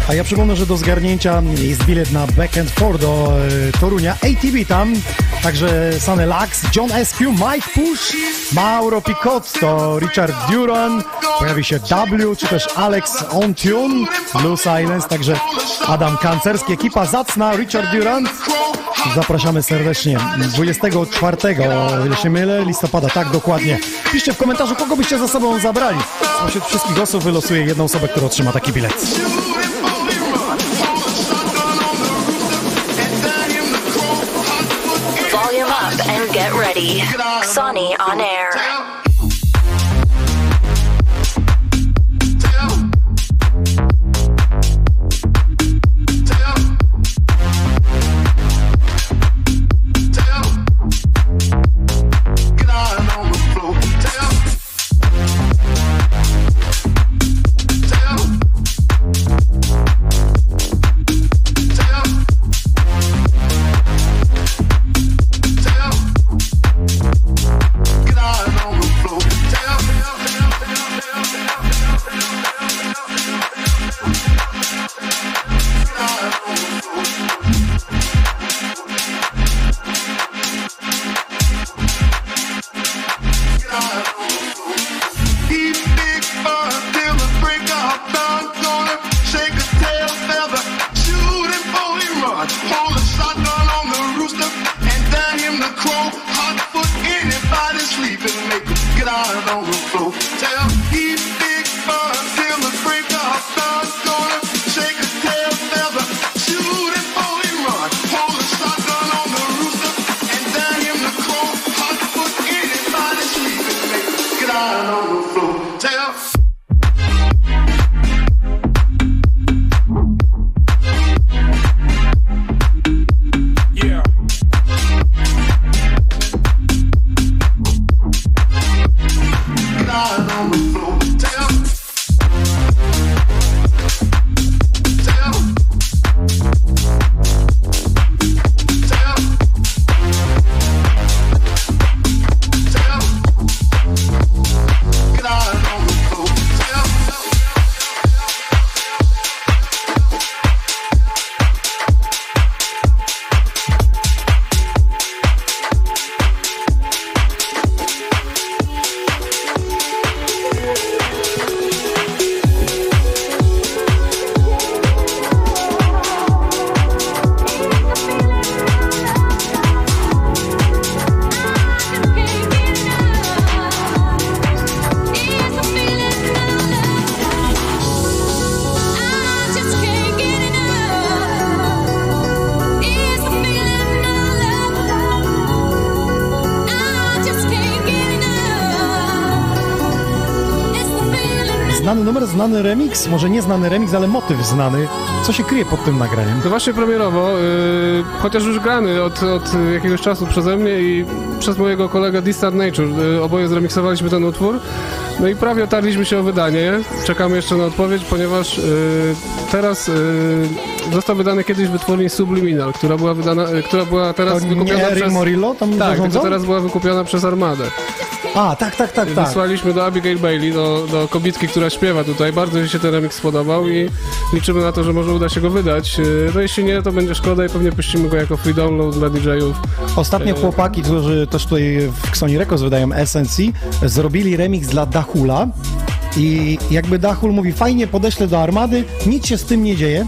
A ja przypomnę, że do zgarnięcia jest bilet na Back and Forth do e, Torunia. ATV tam, także Sunny Lux, John Eskew, Mike Push, Mauro Picotto, Richard Duran, pojawi się W, czy też Alex On Tune, Blue Silence, także Adam Kancerski, ekipa zacna, Richard Durant. Zapraszamy serdecznie 24, o ile się mylę, listopada, tak dokładnie. Piszcie w komentarzu, kogo byście za sobą zabrali. Spośród wszystkich osób wylosuję jedną osobę, która otrzyma taki bilet. Volume up and get ready. On air. Numer, znany remix, może nie znany remix, ale motyw znany. Co się kryje pod tym nagraniem? No właśnie premierowo, yy, chociaż już grany od, od jakiegoś czasu przeze mnie i przez mojego kolegę Distant Nature. Yy, oboje zremiksowaliśmy ten utwór. No i prawie otarliśmy się o wydanie. Czekamy jeszcze na odpowiedź, ponieważ yy, teraz yy, został wydany kiedyś wytwórni Subliminal, która była wydana, yy, która była teraz To wykupiona nie przez... Morillo tam Tak, zarządzał? tylko teraz była wykupiona przez Armadę. A, tak, tak, tak, tak. Wysłaliśmy do Abigail Bailey, do, do kobitki, która śpiewa tutaj. Bardzo mi się ten remix spodobał i liczymy na to, że może uda się go wydać. Yy, No jeśli nie, to będzie szkoda i pewnie puścimy go jako free download dla DJ-ów. Ostatnio Yy, chłopaki, którzy też tutaj w Sony Records wydają SNC, zrobili remix dla Dahula i jakby Dahul mówi, fajnie podeślę do armady, nic się z tym nie dzieje.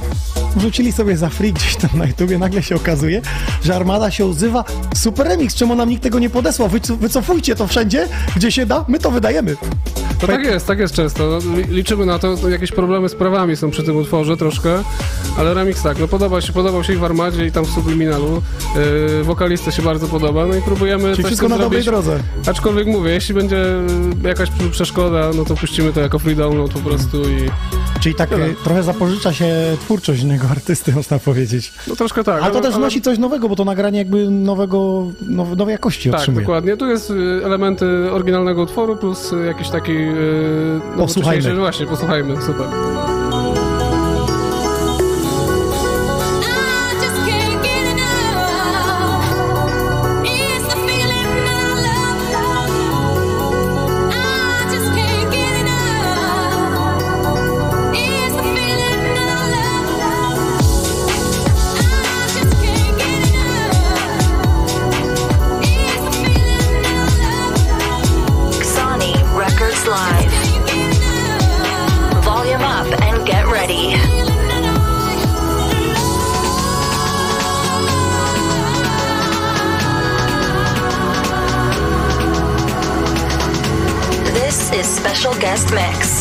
Wrzucili sobie za free gdzieś tam na YouTubie, nagle się okazuje, że armada się odzywa, super remix, czemu nam nikt tego nie podesłał, Wyco- wycofujcie to wszędzie, gdzie się da, my to wydajemy. To tak jest, tak jest często. No, li- liczymy na to, jakieś problemy z prawami są przy tym utworze troszkę, ale remix tak, no podoba się, podobał się i w Armadzie i tam w Subliminalu. Yy, wokalista się bardzo podoba, no i próbujemy Czyli coś wszystko na dobrej zrobić. drodze. Aczkolwiek mówię, jeśli będzie jakaś przeszkoda, no to puścimy to jako free download po prostu i... Czyli tak Tyle. y, trochę zapożycza się twórczość innego artysty, można powiedzieć. No troszkę tak. Ale to ale- też wnosi coś nowego, bo to nagranie jakby nowego, now, nowej jakości Tak, otrzymuje. dokładnie. Tu jest y, elementy oryginalnego utworu plus y, jakiś taki... y, no, Posłuchajmy. Właśnie, posłuchajmy, super.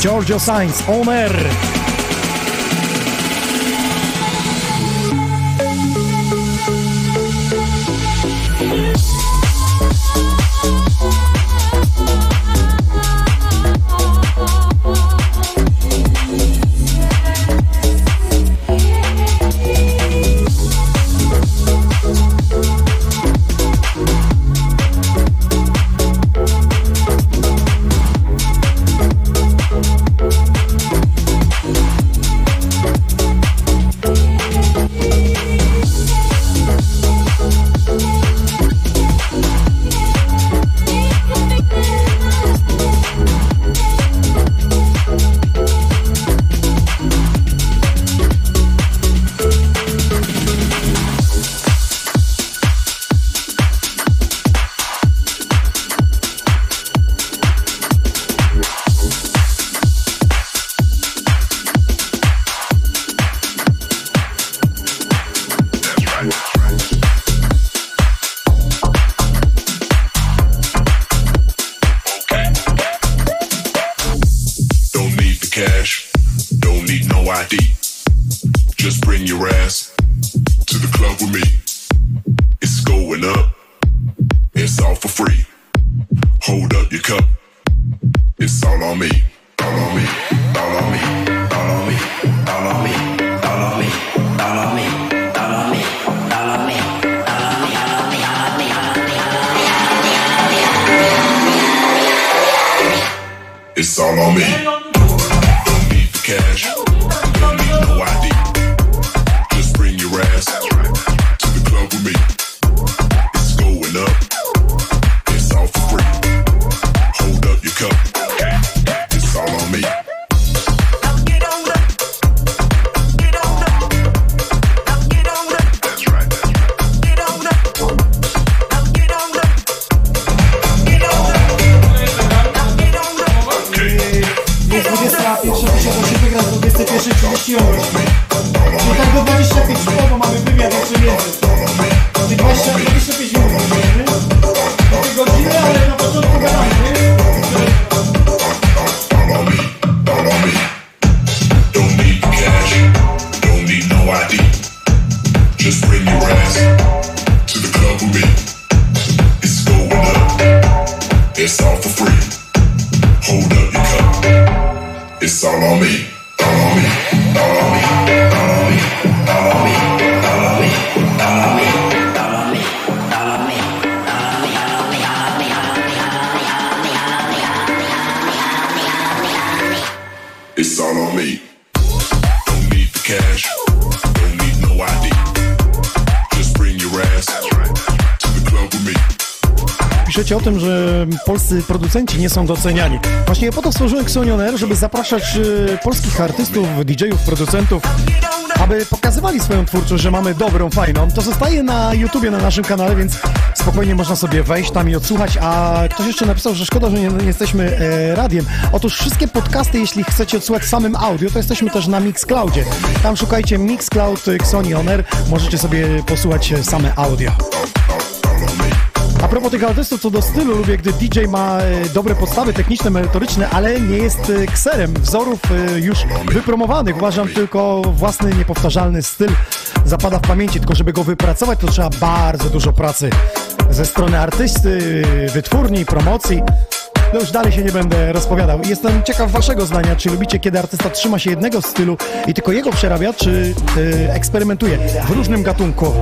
Giorgio Sainz, On Air. Polscy producenci nie są doceniani. Właśnie po to stworzyłem Xonioner, żeby zapraszać e, polskich artystów, DJ-ów, producentów, aby pokazywali swoją twórczość, że mamy dobrą, fajną. To zostaje na YouTubie, na naszym kanale, więc spokojnie można sobie wejść tam i odsłuchać. A ktoś jeszcze napisał, że szkoda, że nie, nie jesteśmy e, radiem. Otóż wszystkie podcasty, jeśli chcecie odsłuchać samym audio, to jesteśmy też na Mixcloudzie. Tam szukajcie Mixcloud Xonioner, możecie sobie posłuchać e, same audio. Propos tych artystów, co do stylu, lubię, gdy DJ ma e, dobre podstawy techniczne, merytoryczne, ale nie jest e, kserem wzorów e, już wypromowanych. Uważam tylko własny, niepowtarzalny styl zapada w pamięci, tylko żeby go wypracować, to trzeba bardzo dużo pracy ze strony artysty, wytwórni, promocji. No już dalej się nie będę rozpowiadał. Jestem ciekaw waszego zdania, czy lubicie, kiedy artysta trzyma się jednego stylu i tylko jego przerabia, czy eksperymentuje w różnym gatunku.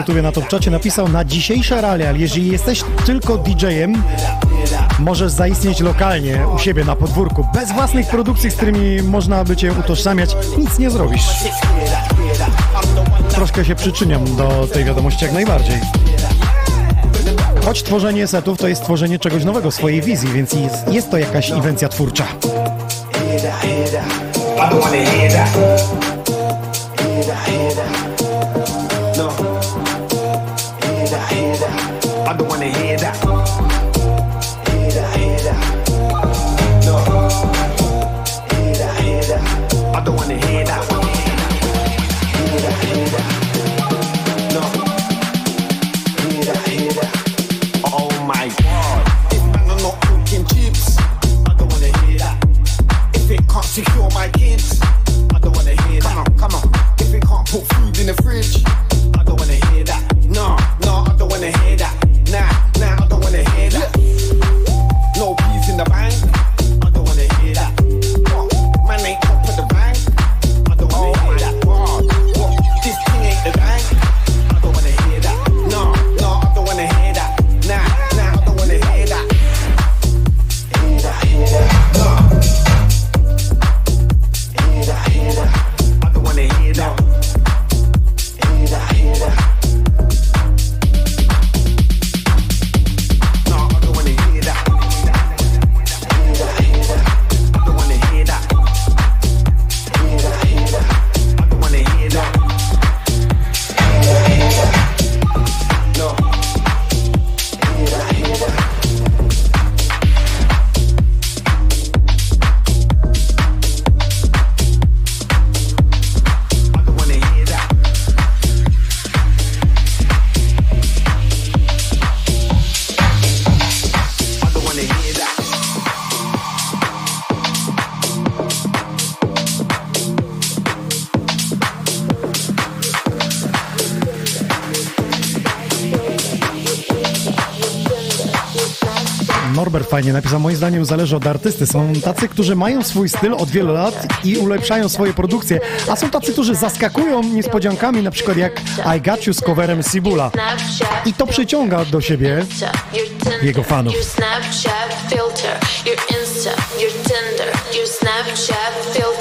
Na YouTubie na Topczacie napisał na dzisiejsze realia, jeżeli jesteś tylko DJ-em, możesz zaistnieć lokalnie u siebie na podwórku, bez własnych produkcji, z którymi można by cię utożsamiać, nic nie zrobisz. Troszkę się przyczyniam do tej wiadomości jak najbardziej. Choć tworzenie setów to jest tworzenie czegoś nowego, swojej wizji, więc jest, jest to jakaś inwencja twórcza. I don't wanna hear that. Zdaniem zależy od artysty. Są tacy, którzy mają swój styl od wielu lat i ulepszają swoje produkcje, a są tacy, którzy zaskakują niespodziankami, na przykład jak I Got You z coverem Sibula. I to przyciąga do siebie jego fanów. Snapchat filter, your Insta, your Tinder, your Snapchat filter,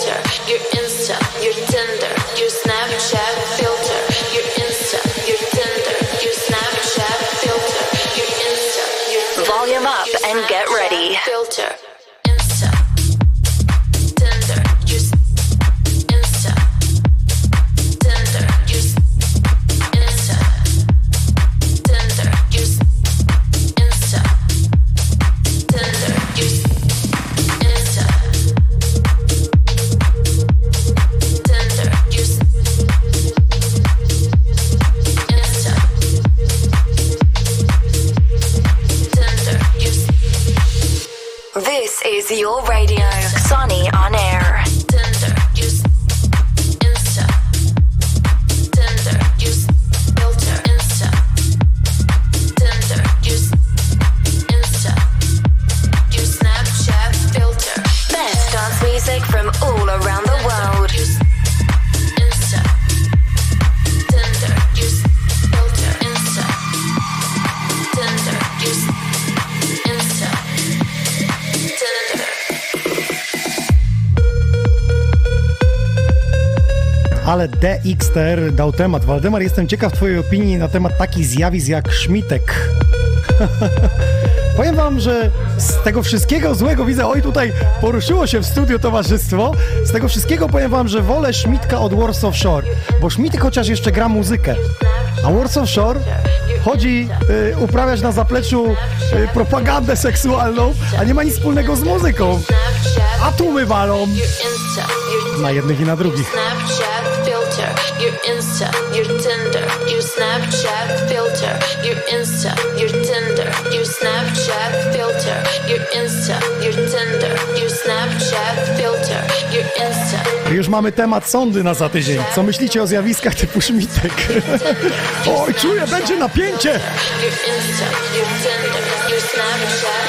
DXTR dał temat. Waldemar, jestem ciekaw Twojej opinii na temat takich zjawisk jak Szmitek. Powiem Wam, że z tego wszystkiego złego widzę, oj tutaj poruszyło się w studiu towarzystwo, z tego wszystkiego powiem Wam, że wolę Szmitka od Warsaw Shore, bo Szmitek chociaż jeszcze gra muzykę, a Warsaw Shore chodzi y, uprawiać na zapleczu y, propagandę seksualną, a nie ma nic wspólnego z muzyką. A tłumy walą na jednych i na drugich. Insta, your Tinder, your Snapchat filter, your Insta, your Tinder, your Snapchat filter, your Insta, your Tinder, your Snapchat filter, your Insta. Już mamy temat sądy na za tydzień. Co myślicie o zjawiskach typu Szmitek? Oj, czuję, będzie napięcie! Your Insta, your Tinder, your Snapchat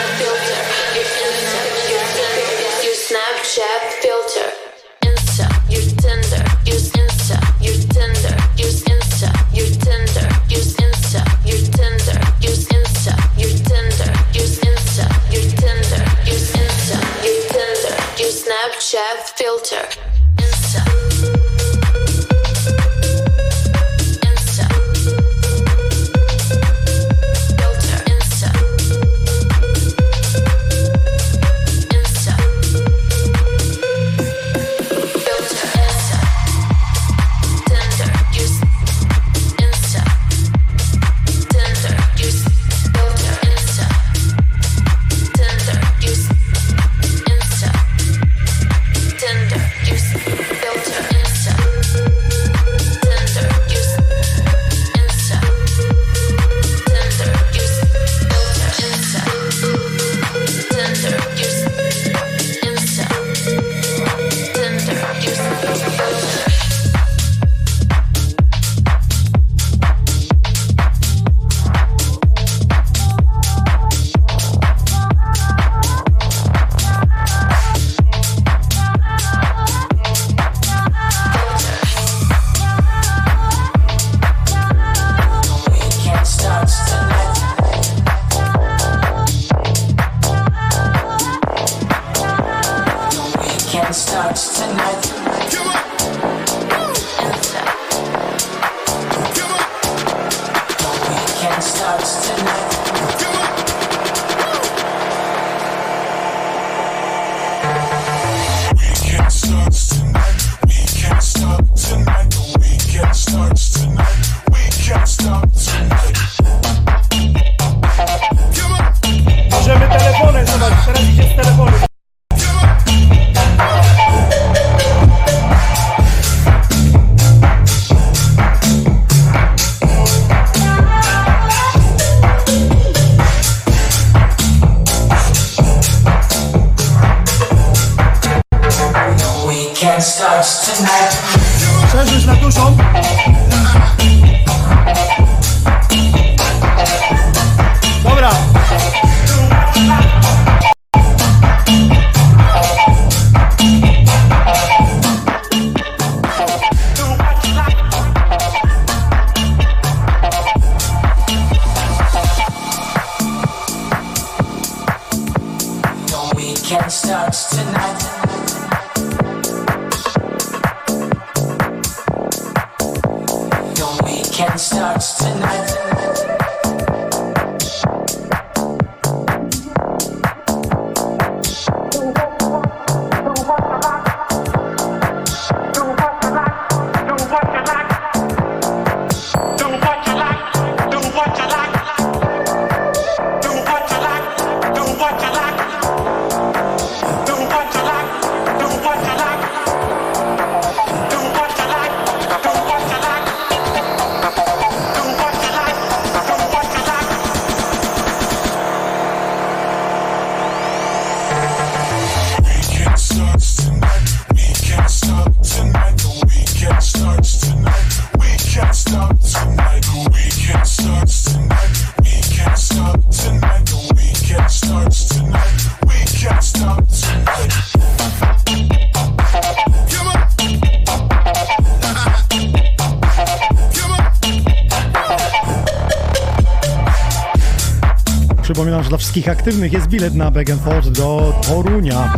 wszystkich aktywnych jest bilet na Begenford do Torunia.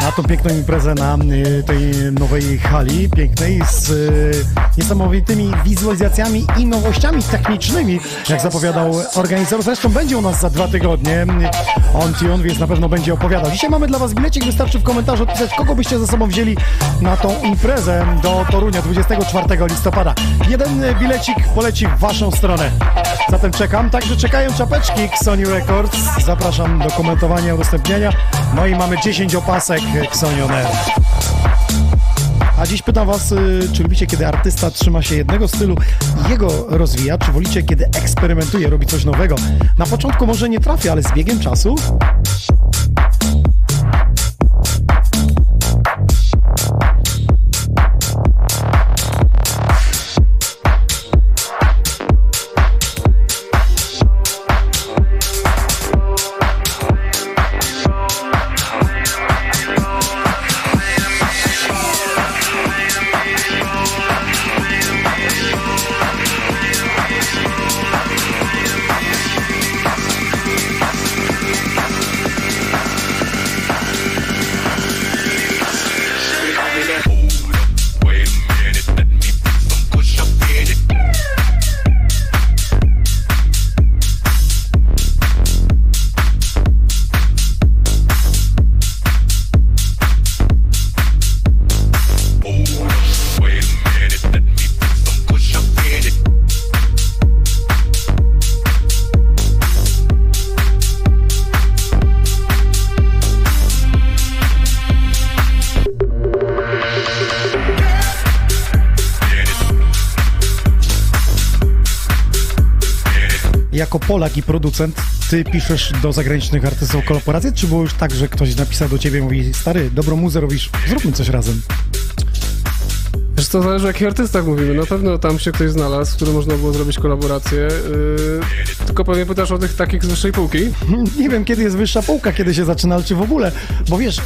Na tą piękną imprezę na y, tej nowej hali, pięknej, z y, niesamowitymi wizualizacjami i nowościami technicznymi, jak zapowiadał organizator. Zresztą będzie u nas za dwa tygodnie. On Tion, więc na pewno będzie opowiadał. Dzisiaj mamy dla Was bilecik, wystarczy w komentarzu odpisać, kogo byście ze sobą wzięli na tą imprezę do Torunia 24 listopada. Jeden bilecik poleci w Waszą stronę. Zatem czekam, także czekają czapeczki Sony Records. Zapraszam do komentowania, udostępniania. No i mamy 10 opasek Xonion Air. A dziś pytam Was, y, czy lubicie, kiedy artysta trzyma się jednego stylu i jego rozwija, czy wolicie, kiedy eksperymentuje, robi coś nowego? Na początku może nie trafi, ale z biegiem czasu jako Polak i producent, ty piszesz do zagranicznych artystów kolaborację, czy było już tak, że ktoś napisał do ciebie i mówi, stary, dobrą muzę robisz, zróbmy coś razem? Wiesz co, zależy o jakich artystach mówimy. Na pewno tam się ktoś znalazł, z którym można było zrobić kolaborację. Yy, tylko pewnie pytasz o tych takich z wyższej półki. Nie wiem, kiedy jest wyższa półka, kiedy się zaczyna, ale czy w ogóle, bo wiesz...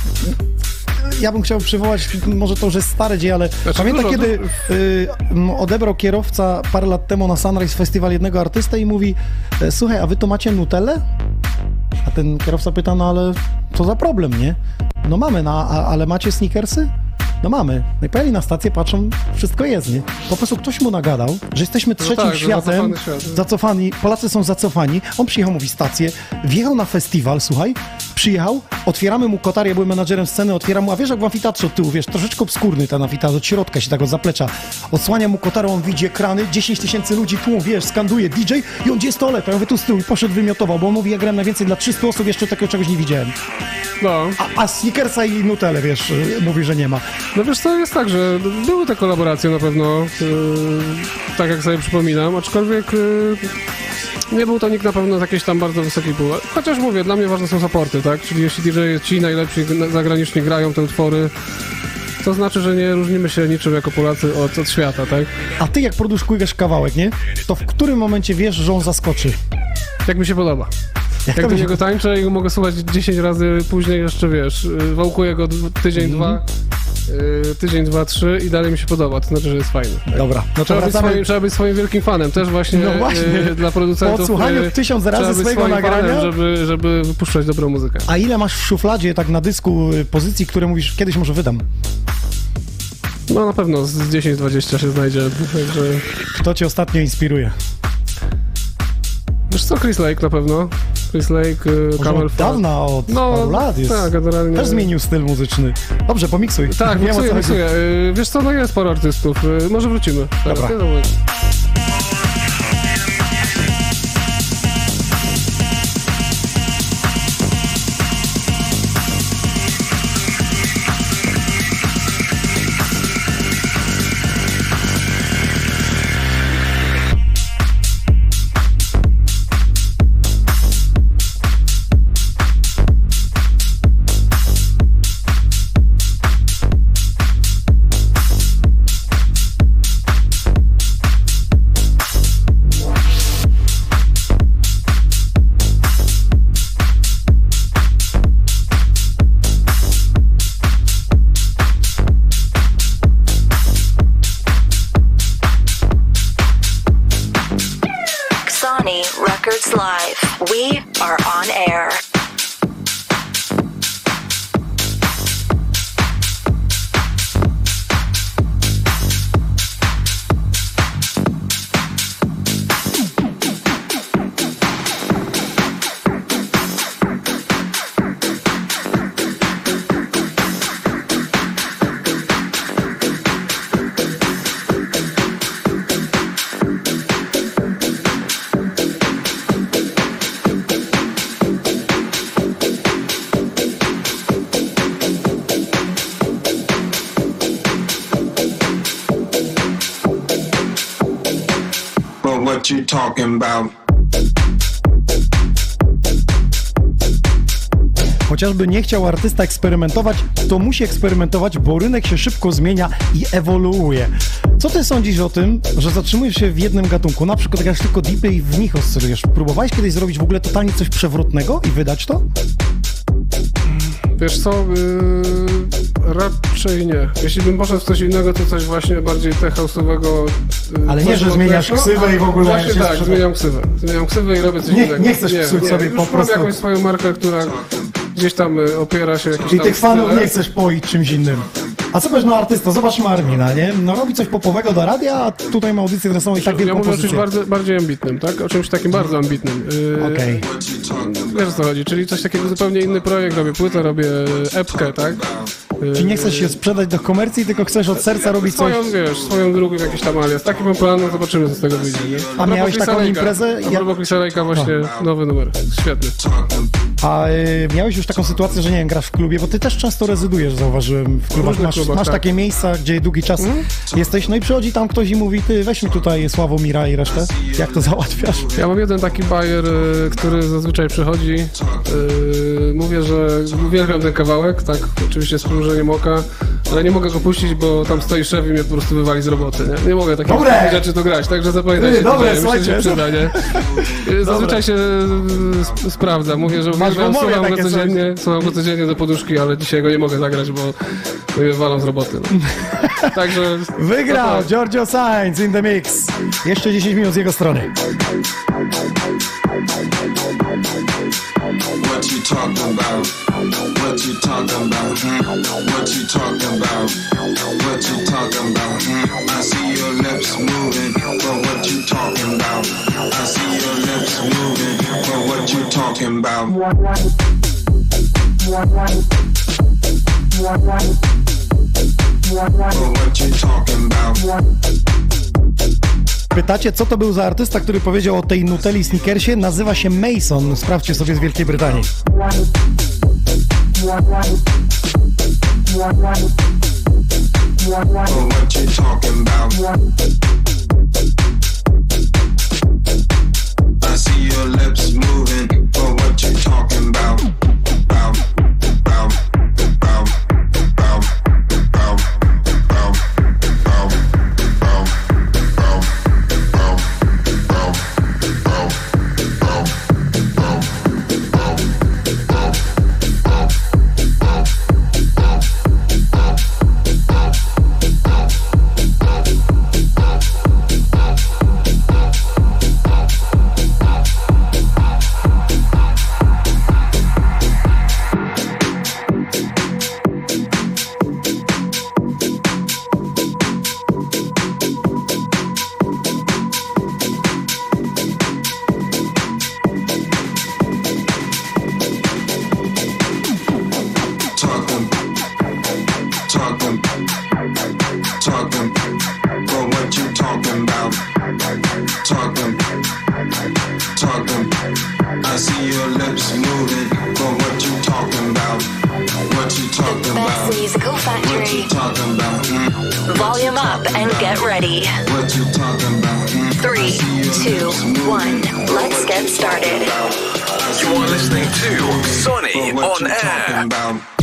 Ja bym chciał przywołać, może to już jest stare dzieje, ale Znaczy, pamiętam, dużo, kiedy y, odebrał kierowca parę lat temu na Sunrise Festival jednego artystę i mówi e, słuchaj, a wy to macie Nutellę? A ten kierowca pyta, no ale co za problem, nie? No mamy, no, a, ale macie sneakersy? No mamy. No i pojechali na stację, patrzą, wszystko jest, nie? Po prostu ktoś mu nagadał, że jesteśmy No trzecim tak, że światem, świat. zacofani, Polacy są zacofani. On przyjechał, mówi stację, wjechał na festiwal, słuchaj, przyjechał, otwieramy mu kotar, ja byłem menadżerem sceny, otwieram mu, a wiesz jak w amfiteatrze od tyłu, wiesz, troszeczkę obskurny ten amfiteatr, od środka się tak od zaplecza. Odsłania mu kotarą, on widzi ekrany, 10 tysięcy ludzi tłum, wiesz, skanduje DJ i on gdzie jest toalet? Ja mówię tu z tyłu i poszedł wymiotował, bo on mówi, ja grałem najwięcej dla 300 osób, jeszcze takiego czegoś nie widziałem. No. A, a Snickersa i Nutelle, wiesz, mówi, że nie ma. No wiesz co, jest tak, że były te kolaboracje na pewno, yy, tak jak sobie przypominam, aczkolwiek yy, nie był to nikt na pewno z jakiejś tam bardzo wysokiej pół. Chociaż mówię, dla mnie ważne są supporty, tak? Czyli jeśli DJ ci najlepsi zagraniczni grają te utwory, to znaczy, że nie różnimy się niczym jako Polacy od, od świata, tak? A ty jak produkujesz kawałek, nie? To w którym momencie wiesz, że on zaskoczy? Jak mi się podoba. Jak, to do mi się- niego tańczę i go mogę słuchać 10 razy później jeszcze, wiesz, yy, wałkuję go tydzień, Mhm. dwa, yy, tydzień, dwa, trzy i dalej mi się podoba, to znaczy, że jest fajny. tak? Dobra, no trzeba, być swoim, trzeba być swoim wielkim fanem, też właśnie, No właśnie. yy, dla producentów. Po odsłuchaniu yy, tysiąc razy swojego nagrania? Fanem, żeby, żeby wypuszczać dobrą muzykę. A ile masz w szufladzie, tak na dysku, y, pozycji, które mówisz, kiedyś może wydam? No na pewno z 10-20 się znajdzie, także... Kto cię ostatnio inspiruje? Wiesz co, Chris Lake na pewno. Chris Lake, Może Camel od Fat. dawna, od No, paru lat jest. tak, generalnie- Też zmienił styl muzyczny. Dobrze, pomiksuj. Tak, miksuję, miksuję. Y, Wiesz co, no jest sporo artystów. Y, Może wrócimy. Dobra. Talking about? Chociażby nie chciał artysta eksperymentować, to musi eksperymentować, bo rynek się szybko zmienia i ewoluuje. Co ty sądzisz o tym, że zatrzymujesz się w jednym gatunku? Na przykład grasz tylko deepy i w nich oscylujesz. Próbowałeś kiedyś zrobić w ogóle totalnie coś przewrotnego i wydać to? Wiesz co, yy, raczej nie. Jeśli bym poszedł w coś innego, to coś właśnie bardziej tech house'owego. Yy, Ale nie, że zmieniasz mocnego. ksywę i w ogóle Właśnie tak, sprzeda- zmieniam ksywę. Zmieniam ksywę i robię coś Nie- innego. nie chcesz psuć sobie już po mam prostu- jakąś swoją markę, która gdzieś tam y, opiera się jakiś I tam tych fanów nie chcesz poić czymś innym. A co powiesz no artysta? Zobacz Marmina, nie? No robi coś popowego do radia, a tutaj ma audycję dresową i tak Ja mówię o czymś bardzo, bardziej ambitnym, tak? O czymś takim bardzo ambitnym. Yy, Okej. Wiesz o co chodzi, czyli coś takiego zupełnie inny projekt, robię płytę, robię epkę, tak? Yy, Czy nie chcesz się sprzedać do komercji, tylko chcesz od serca robić coś... Swoją, wiesz, swoją drugą w jakiś tam alias. Taki mam plan, no zobaczymy, co z tego wyjdzie? A miałeś taką imprezę? A propos Chrisa Lake'a właśnie nowy numer. Świetny. A y, miałeś już taką sytuację, że nie wiem, grasz w klubie, bo ty też często rezydujesz, zauważyłem w klubach. Masz, klubach, masz tak. takie miejsca, gdzie długi czas jesteś, no i przychodzi tam ktoś i mówi, ty weź mi tutaj Sławomira i resztę. Jak to załatwiasz? Ja mam jeden taki bajer, y, który zazwyczaj przychodzi. y, Mówię, że uwielbiam ten kawałek, tak, oczywiście z przymrużeniem oka, ale nie mogę go puścić, bo tam stoi szef i mnie po prostu wywali z roboty, nie? Nie mogę takich Dobre! rzeczy tu grać, także zapamiętajcie. Dobre, to, Myślę, że przyda, nie? Zazwyczaj się y, sp- sprawdza. Mówię, że Masz uwielbiam, słucham go coś. codziennie, słucham go codziennie do poduszki, ale dzisiaj go nie mogę zagrać, bo bo mnie walą z roboty. No. Także... Wygrał Giorgio Sainz in the mix. Jeszcze 10 minut z jego strony. Talking about? What you talking about? What you talking about? What you talking about? I see your lips moving, but what you talking about? I see your lips moving, but what you talking about? But what you talking about? Pytacie, co to był za artysta, który powiedział o tej Nutelli Snickersie? Nazywa się Mason. Sprawdźcie sobie z Wielkiej Brytanii. About? Your lips moving, but what you talking about? Bow, bow, Sonny on air. About.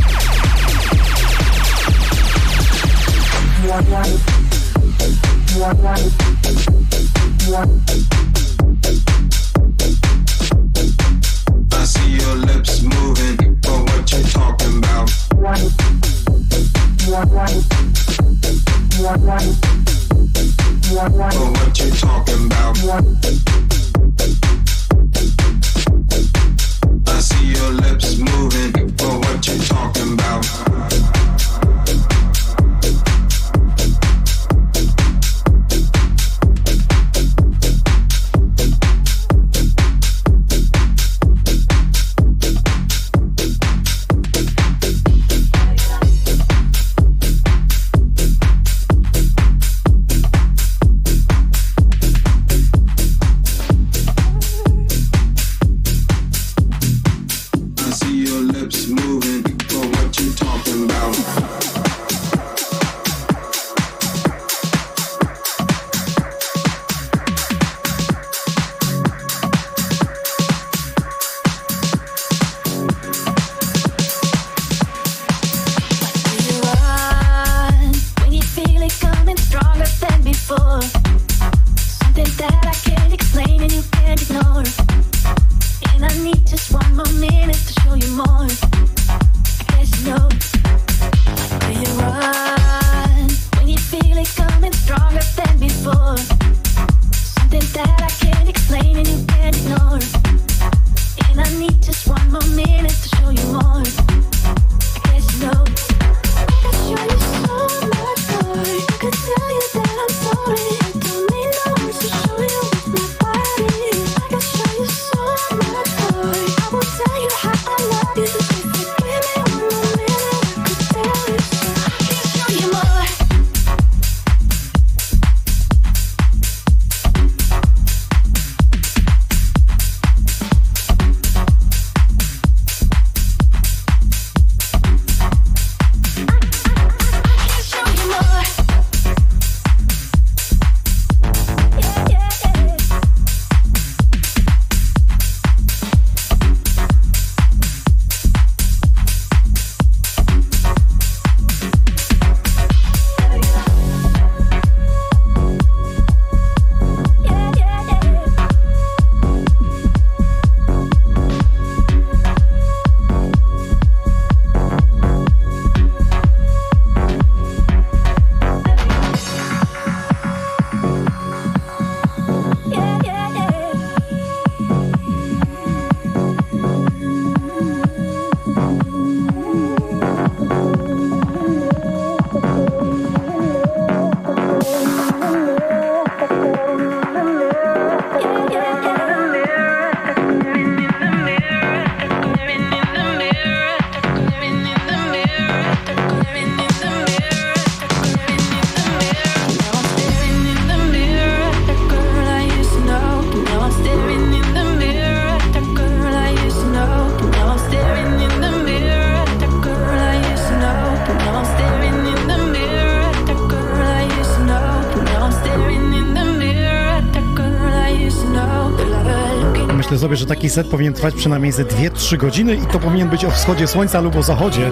taki set powinien trwać przynajmniej ze 2-3 godziny i to powinien być o wschodzie słońca lub o zachodzie.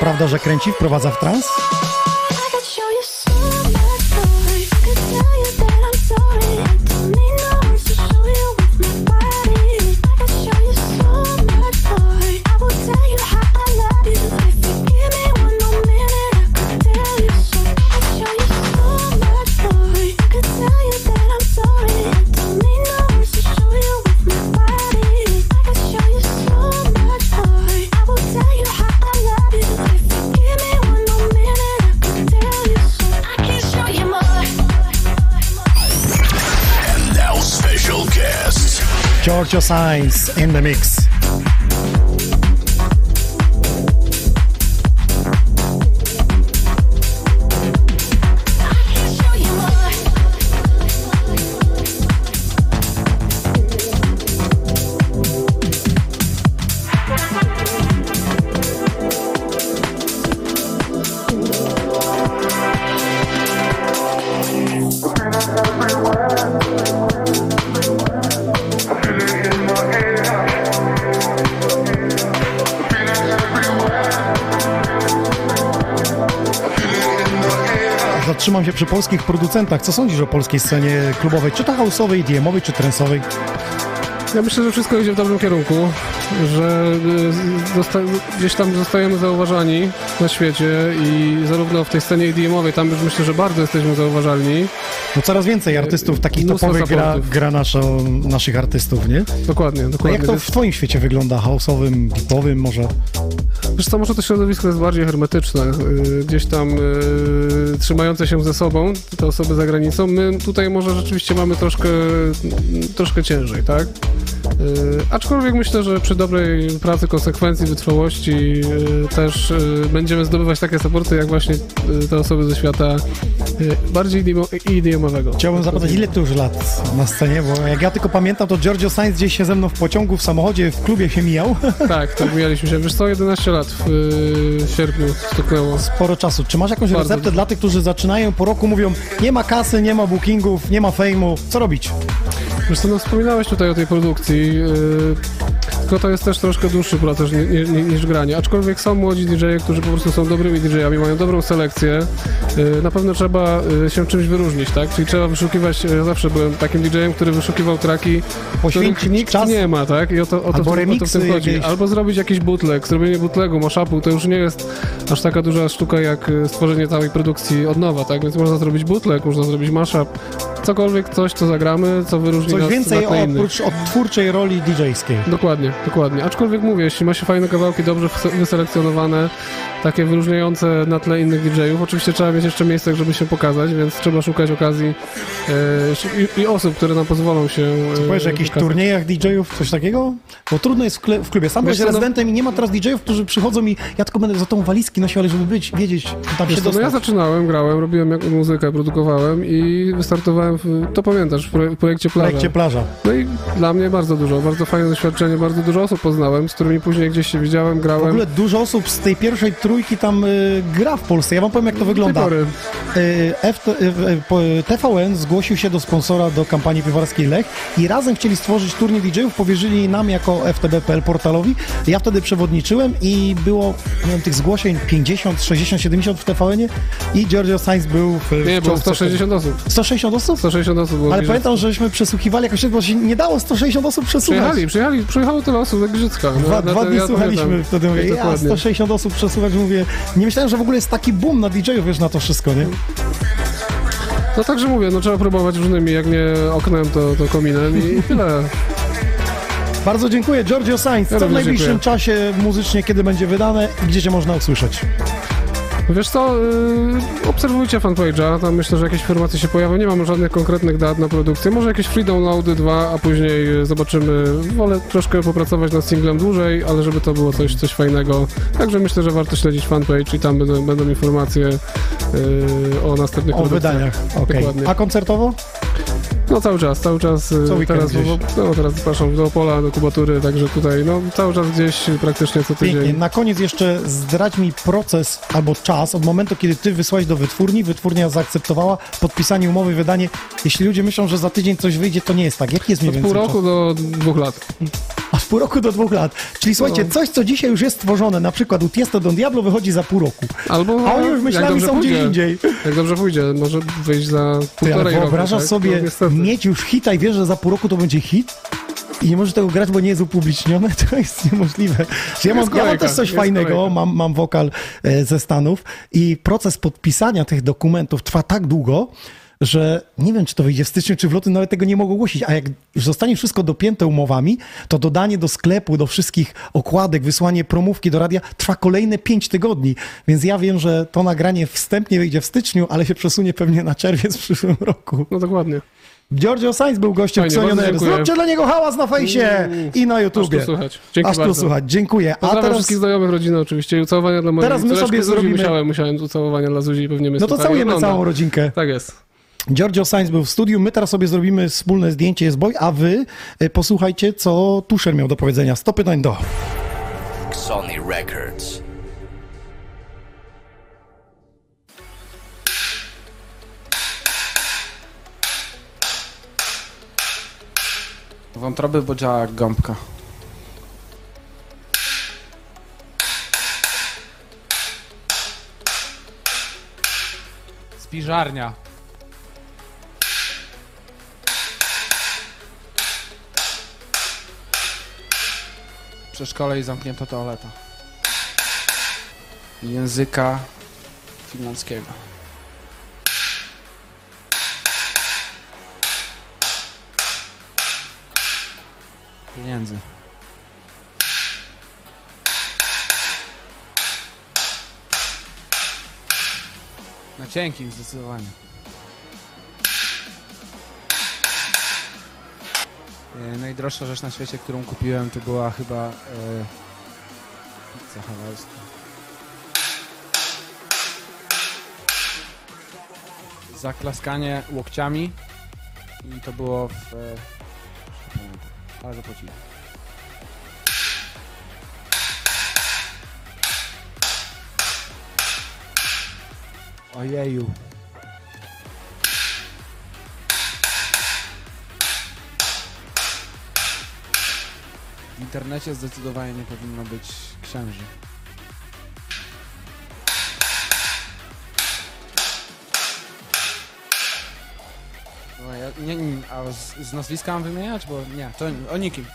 Prawda, że kręci, wprowadza w trans? Your Science in the mix. Przy polskich producentach. Co sądzisz o polskiej scenie klubowej, czy to house'owej, DM-owej, czy trensowej? Ja myślę, że wszystko idzie w dobrym kierunku, że zosta- gdzieś tam zostajemy zauważani na świecie i zarówno w tej scenie EDM-owej, tam już myślę, że bardzo jesteśmy zauważalni. No coraz więcej artystów takich Mnóstwo topowych gra, gra naszo, naszych artystów, nie? Dokładnie, A dokładnie. jak to w twoim świecie wygląda? House'owym, deepowym może? Wiesz co, może to środowisko jest bardziej hermetyczne, y, gdzieś tam y, trzymające się ze sobą, te osoby za granicą. My tutaj może rzeczywiście mamy troszkę, troszkę ciężej, tak? Y, aczkolwiek myślę, że przy dobrej pracy, konsekwencji, wytrwałości też będziemy zdobywać takie supporty, jak właśnie te osoby ze świata bardziej EDM-owego. Chciałbym zapytać, ile ty już lat na scenie, bo jak ja tylko pamiętam, to Giorgio Sainz gdzieś się ze mną w pociągu, w samochodzie, w klubie się mijał. Tak, tak, mijaliśmy się. Wiesz co, 11 lat w y, sierpniu stuknęło. Sporo czasu. Czy masz jakąś Bardzo. receptę dla tych, którzy zaczynają po roku, mówią, nie ma kasy, nie ma bookingów, nie ma fejmu, co robić? Wiesz co, no wspominałeś tutaj o tej produkcji, yy, tylko to jest też troszkę dłuższy proces ni, ni, ni- niż granie. Aczkolwiek są młodzi DJ-e, którzy po prostu są dobrymi DJ-ami, mają dobrą selekcję. Yy, na pewno trzeba yy, się czymś wyróżnić, tak? Czyli trzeba wyszukiwać, yy, zawsze byłem takim DJ-em, który wyszukiwał traki, których nikt czas. nie ma, tak? I o to, o to, Albo w, tym- o to w tym chodzi. jakieś. Albo zrobić jakiś bootleg. Zrobienie bootlegu, mashupu, to już nie jest aż taka duża sztuka jak y, stworzenie całej produkcji od nowa, tak? Więc można zrobić bootleg, można zrobić mashup, cokolwiek, coś, co zagramy, co wyróżni Coś nas więcej na oprócz odtwórczej roli DJ-skiej. Dokładnie, dokładnie. Aczkolwiek mówię, jeśli ma się fajne kawałki, dobrze wyselekcjonowane, takie wyróżniające na tle innych DJ-ów, oczywiście trzeba mieć jeszcze miejsce, żeby się pokazać, więc trzeba szukać okazji e, i, i osób, które nam pozwolą się e, powiesz o jakichś pokazać. turniejach DJ-ów, coś takiego? Bo trudno jest w, w klubie. Sam byłeś no- rezydentem i nie ma teraz DJ-ów, którzy przychodzą i ja tylko będę za tą walizki nosił, ale żeby być, wiedzieć, tam się co, no ja dostać. zaczynałem, grałem, robiłem muzykę, produkowałem i wystartowałem, w, to pamiętasz, w pro- w projekcie W Plaża. projekcie plaża. No i dla mnie bardzo dużo, bardzo fajne doświadczenie, bardzo dużo osób poznałem, z którymi później gdzieś się widziałem, W grałem. ogóle dużo osób z tej pierwszej trójki tam y, gra w Polsce. Ja wam powiem, jak to wygląda. Y, F, y, y, TVN zgłosił się do sponsora do kampanii piwowarskiej Lech i razem chcieli stworzyć turniej DJ-ów, powierzyli nam jako FTB.pl portalowi. Ja wtedy przewodniczyłem i było, nie wiem, tych zgłoszeń 50, 60, 70 w TVN-ie i Giorgio Sainz był w Nie, w było czołówce 160 osób. 160 osób? 160 osób było. Ale w pamiętam, żeśmy przesłuchiwali jakoś, bo się nie dało 160 osób przesłuchać. Przyjechali, przyjechali, przyjechało tyle osób jak Giżycka. No, Dwa, dwa dni ja słuchaliśmy, pamiętam. wtedy mówię, ja Dokładnie. 160 osób przesłuchać, mówię, nie myślałem, że w ogóle jest taki boom na DJ-ów, wiesz, na to wszystko, nie? No także mówię, no trzeba próbować różnymi, jak nie oknem, to, to kominem i, i tyle. Bardzo dziękuję, Giorgio Sainz. Ja Co w również najbliższym dziękuję. czasie muzycznie, kiedy będzie wydane i gdzie cię można usłyszeć? Wiesz co, yy, obserwujcie fanpage'a, tam myślę, że jakieś informacje się pojawią, nie mam żadnych konkretnych dat na produkcję, może jakieś free downloady dwa, a później yy, zobaczymy, wolę troszkę popracować nad singlem dłużej, ale żeby to było coś, coś fajnego, także myślę, że warto śledzić fanpage i tam będą, będą informacje yy, o następnych O wydaniach, okej. Dokładnie. A koncertowo? No cały czas, cały czas. y, Co teraz, bo, no, teraz zapraszam do Opola, do Kubatury, także tutaj no, cały czas gdzieś praktycznie co tydzień. Pięknie. Na koniec jeszcze zdradź mi proces albo czas od momentu, kiedy ty wysłałeś do wytwórni, wytwórnia zaakceptowała podpisanie umowy, wydanie. Jeśli ludzie myślą, że za tydzień coś wyjdzie, to nie jest tak. Jaki jest mniej Od pół czas? roku do dwóch lat. Od pół roku do dwóch lat. Czyli słuchajcie, No. coś, co dzisiaj już jest stworzone, na przykład u Tiesto Don Diablo wychodzi za pół roku. Albo A oni już myślami są gdzie pójdzie. indziej. Jak dobrze pójdzie, może wyjść za Ty, ale półtorej roku. wyobrażasz tak? sobie No. Mieć już hita i wiesz, że za pół roku to będzie hit? I nie możesz tego grać, bo nie jest upublicznione? To jest niemożliwe. Ja mam, ja mam też coś fajnego, mam, mam wokal e, ze Stanów i proces podpisania tych dokumentów trwa tak długo, że nie wiem, czy to wyjdzie w styczniu, czy w lutym, nawet tego nie mogą ogłosić. A jak już zostanie wszystko dopięte umowami, to dodanie do sklepu, do wszystkich okładek, wysłanie promówki do radia trwa kolejne 5 tygodni. Więc ja wiem, że to nagranie wstępnie wyjdzie w styczniu, ale się przesunie pewnie na czerwiec w przyszłym roku. No dokładnie. Giorgio Sainz był gościem dziękuję. Zróbcie dla niego hałas na fejsie i na YouTubie. Aż tu słychać. Dzięki Aż tu bardzo. słychać. Dziękuję. A teraz... wszystkich znajomych, rodziny oczywiście i ucałowania dla mojej Teraz my sobie Zuzi. zrobimy- Musiałem, musiałem ucałowania dla Zuzi i pewnie mnie No to całujemy ogląda. całą rodzinkę. Tak jest. Giorgio Sainz był w studiu, my teraz sobie zrobimy wspólne zdjęcie, jest boj, a wy e, posłuchajcie, co Tusher miał do powiedzenia. 100 pytań do. Sony Records. Wątroby, bo działa jak gąbka. Spiżarnia. Przedszkole i zamknięta toaleta. Języka finlandzkiego. Pieniędzy. Na cienkim zdecydowanie. E, Najdroższa rzecz na świecie, którą kupiłem, to była chyba e, pizza hawajska. Zaklaskanie łokciami i to było w... E, ale zapłaciłem. Ojeju. W internecie zdecydowanie nie powinno być księży. Nie, nie, a z, z nazwiska mam wymieniać? Bo nie, to o nikim.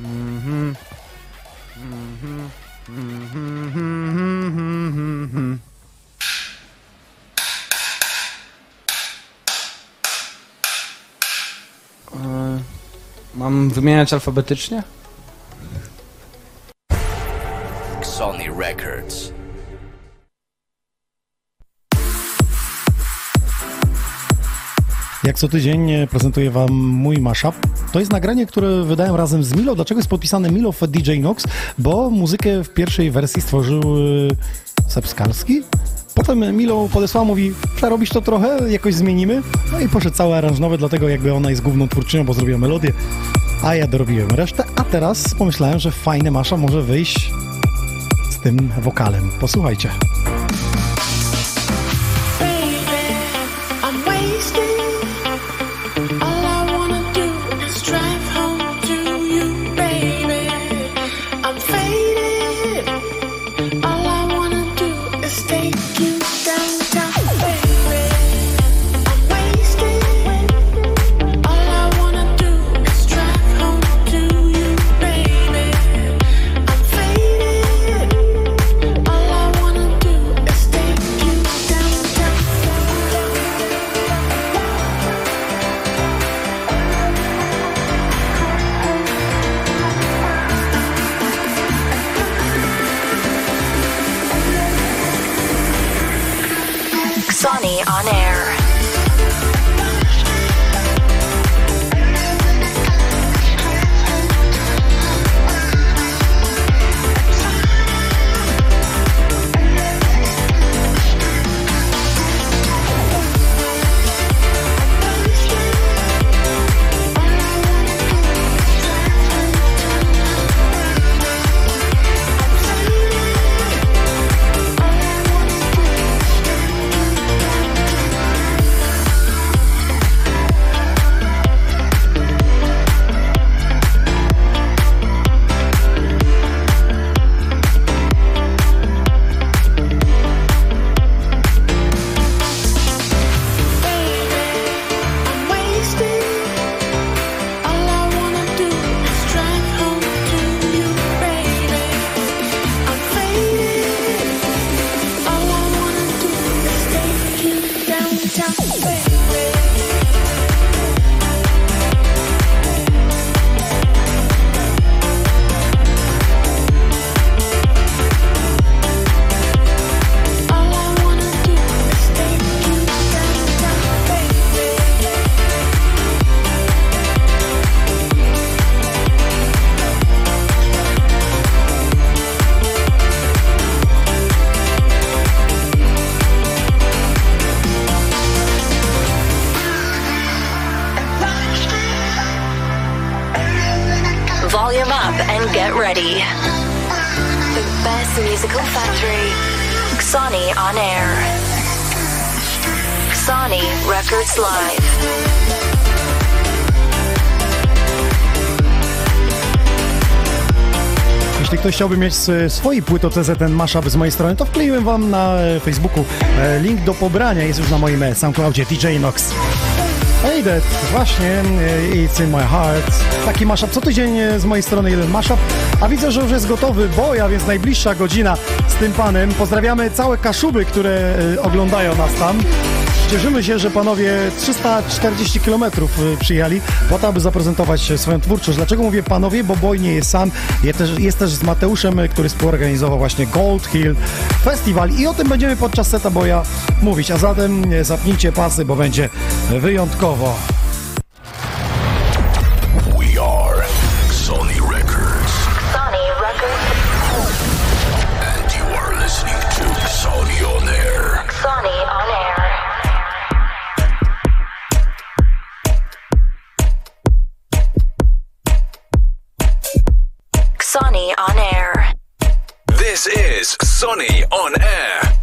Mhm. Mhm. Mhm. Mhm. Mhm. Mam wymieniać alfabetycznie? Jak co tydzień e, prezentuję Wam mój mashup. To jest nagranie, które wydałem razem z Milo. Dlaczego jest podpisane Milo w DJ Nox? Bo muzykę w pierwszej wersji stworzył e, Seb Skalski. Potem Milo podesłał, mówi, przerobić to trochę, jakoś zmienimy. No i poszedł cały aranż nowy, dlatego jakby ona jest główną twórczynią, bo zrobiła melodię, a ja dorobiłem resztę. A teraz pomyślałem, że fajny masza może wyjść z tym wokalem. Posłuchajcie. Chciałby mieć s- swój płyto CZN mashup z mojej strony, to wkleiłem wam na e, Facebooku e, link do pobrania, jest już na moim e, SoundCloudzie DJ Nox. Hey Dead, właśnie, It's in my heart. Taki mashup co tydzień z mojej strony jeden mashup, a widzę, że już jest gotowy boja, więc najbliższa godzina z tym panem. Pozdrawiamy całe kaszuby, które oglądają nas tam. Cieszymy się, że panowie 340 km przyjechali po to, aby zaprezentować swoją twórczość. Dlaczego mówię panowie? Bo Boy nie jest sam, jest też, jest też z Mateuszem, który współorganizował właśnie Gold Hill Festival i o tym będziemy podczas seta Boya mówić. A zatem e, zapnijcie pasy, bo będzie wyjątkowo. Sony on air. This is Sonny on Air.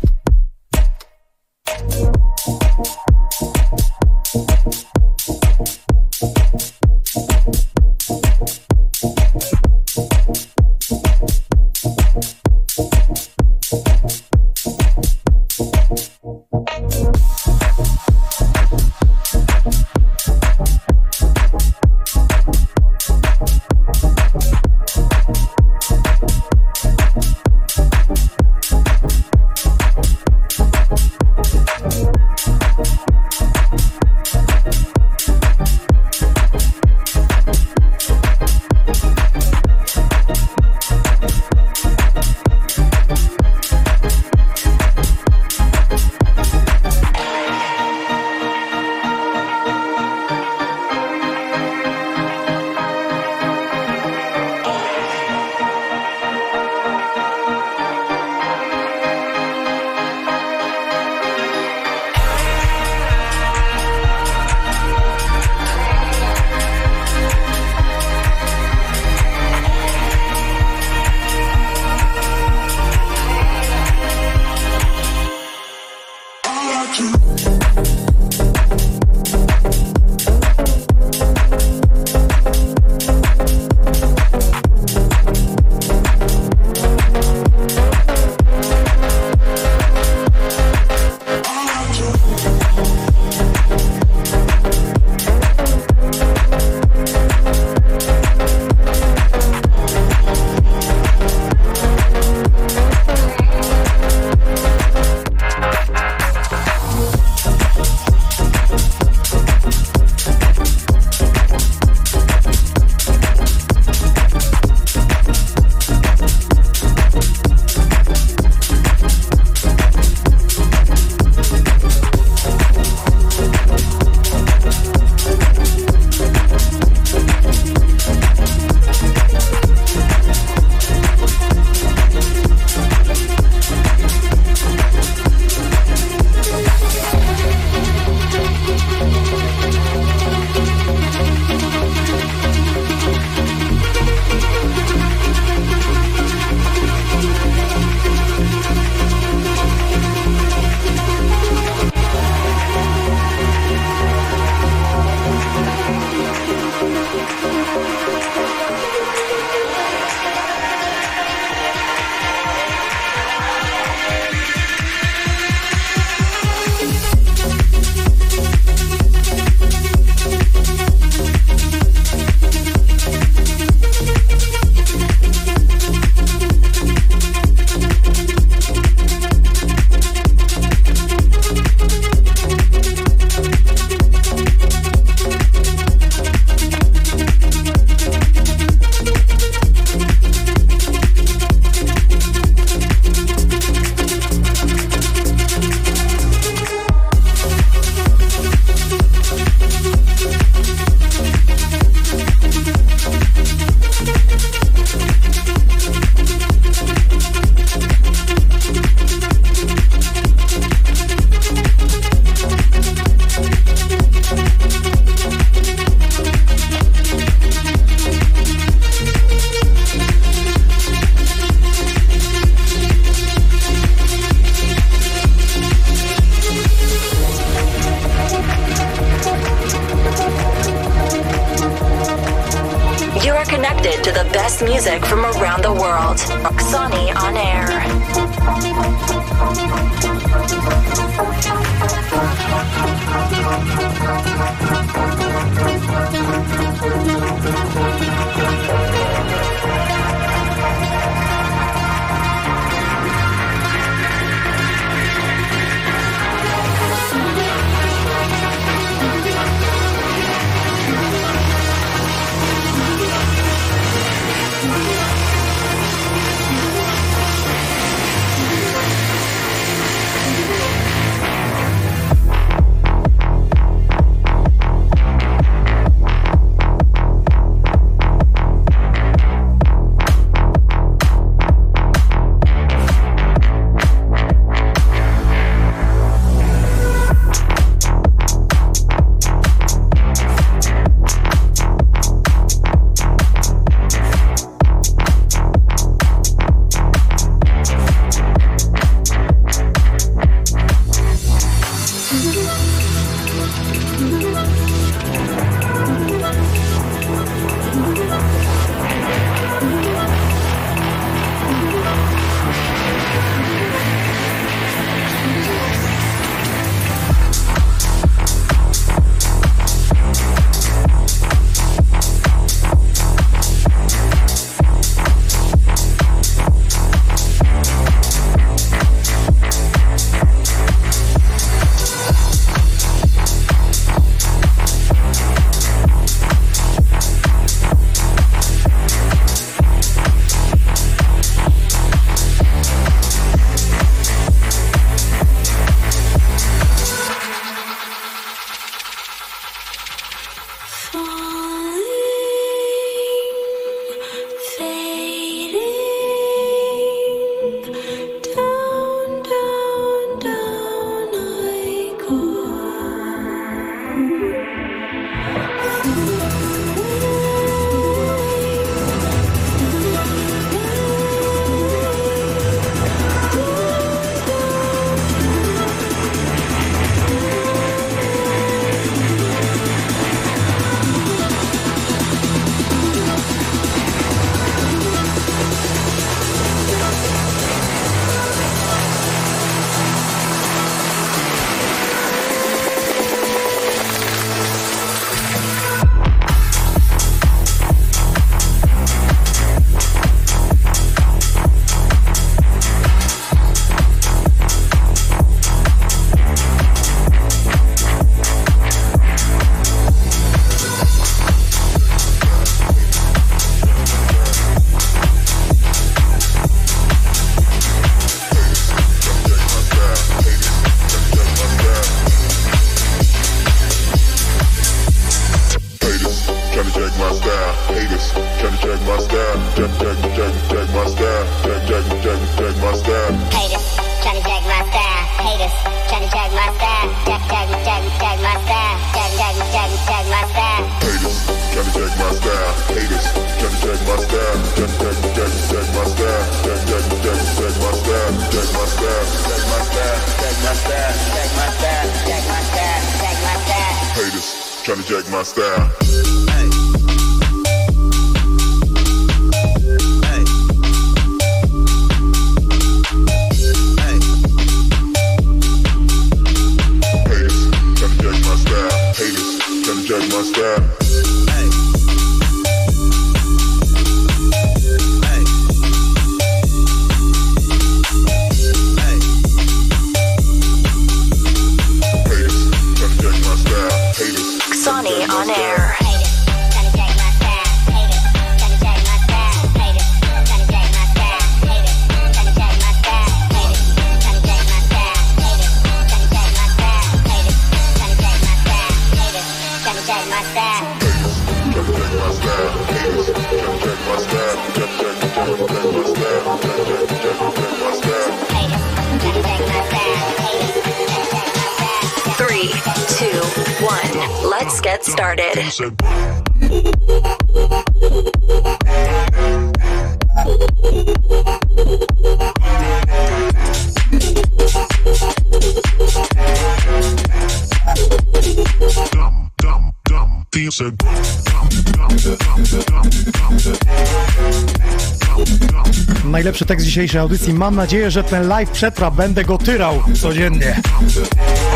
Najlepszy tekst dzisiejszej audycji. Mam nadzieję, że ten live przetrwa. Będę go tyrał codziennie.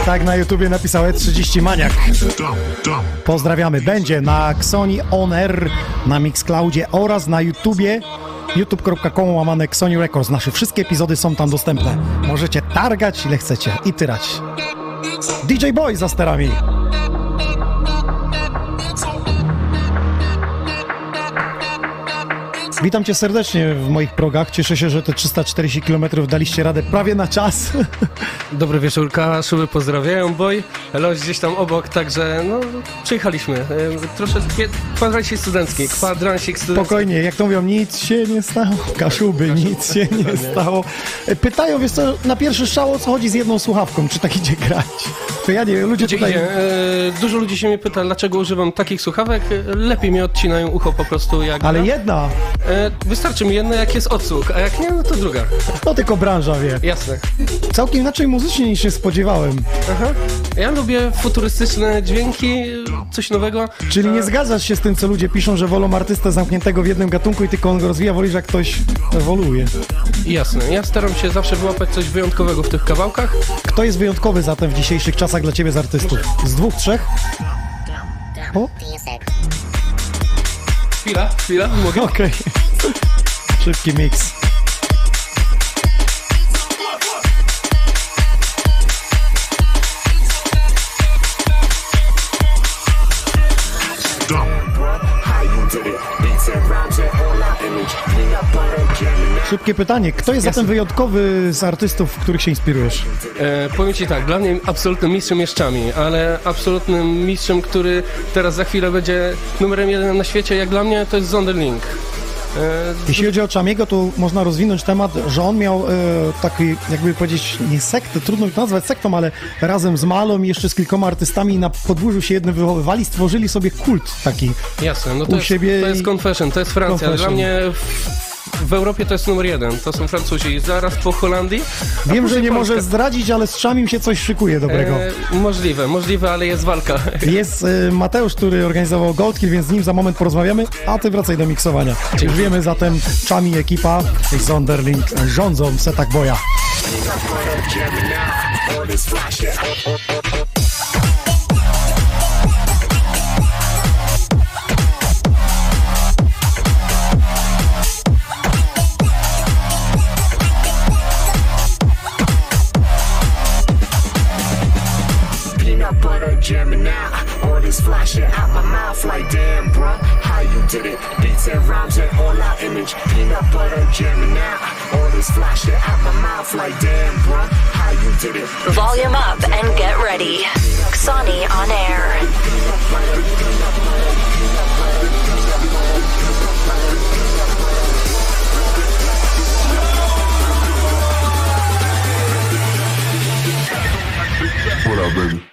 Tak na YouTubie napisał E30 Maniak. Pozdrawiamy. Będzie na Xoni On Air, na Mixcloudzie oraz na YouTubie youtube.com łamane Xoni Records. Nasze wszystkie epizody są tam dostępne. Możecie targać ile chcecie i tyrać. DJ Boy za sterami. Witam cię serdecznie w moich progach. Cieszę się, że te 340 km daliście radę prawie na czas. Dobry wieczór, Kaszuły pozdrawiają, boj. Loś gdzieś tam obok, także no, przyjechaliśmy. Troszeczkę kwadransik studencki, kwadransik studencki. Spokojnie, jak to mówią, nic się nie stało. Kaszuby, nic się nie stało. E, Pytają, wiesz co, na pierwszy strzał o co chodzi z jedną słuchawką, czy tak idzie grać? To ja nie wiem, ludzie Idzie, tutaj... idzie. Dużo ludzi się mnie pyta, dlaczego używam takich słuchawek. E, Lepiej mi odcinają ucho po prostu jak... Ale jedna, Wystarczy mi jedna, jak jest odsłuch, a jak nie, no to druga. to tylko branża wie. Jasne. Całkiem inaczej muzycznie niż się spodziewałem. Aha. Ja lubię futurystyczne dźwięki, coś nowego. Czyli nie zgadzasz się z tym, co ludzie piszą, że wolą artystę zamkniętego w jednym gatunku i tylko on go rozwija, wolisz jak ktoś ewoluuje. Jasne, ja staram się zawsze wyłapać coś wyjątkowego w tych kawałkach. Kto jest wyjątkowy zatem w dzisiejszych czasach dla ciebie z artystów? Z dwóch, trzech? O, Chwila, chwila, mogę? okej. Szybki miks. Szybkie pytanie. Kto jest zatem wyjątkowy z artystów, w których się inspirujesz? E, powiem Ci tak, dla mnie absolutnym mistrzem jest Chami, ale absolutnym mistrzem, który teraz za chwilę będzie numerem jeden na świecie, jak dla mnie, to jest Zonderling. E, Jeśli chodzi o Chamiego, to można rozwinąć temat, że on miał e, taki, jakby powiedzieć, nie sektę, trudno to nazwać sektą, ale razem z Malą i jeszcze z kilkoma artystami na podwórzu się jednym wychowywali, stworzyli sobie kult taki. jasne, no to u jest, siebie to jest Confession, to jest Francja, ale dla Confession. mnie w, Europie to jest numer jeden, to są Francuzi, zaraz po Holandii. Wiem, że nie Polska. możesz zdradzić, ale z Chamim się coś szykuje dobrego. E, możliwe, możliwe, ale jest walka. Jest e, Mateusz, który organizował Goldkill, więc z nim za moment porozmawiamy, a ty wracaj do miksowania. Już wiemy zatem, Chami ekipa i Sonderling rządzą w setach boja. Fly shit out my mouth like damn, bruh. How you did it? Beats and rhymes and all our image. Peanut butter jamming out. All this fly shit out my mouth like damn, bruh. How you did it? Volume up and get ready. Xani on air. What up, baby?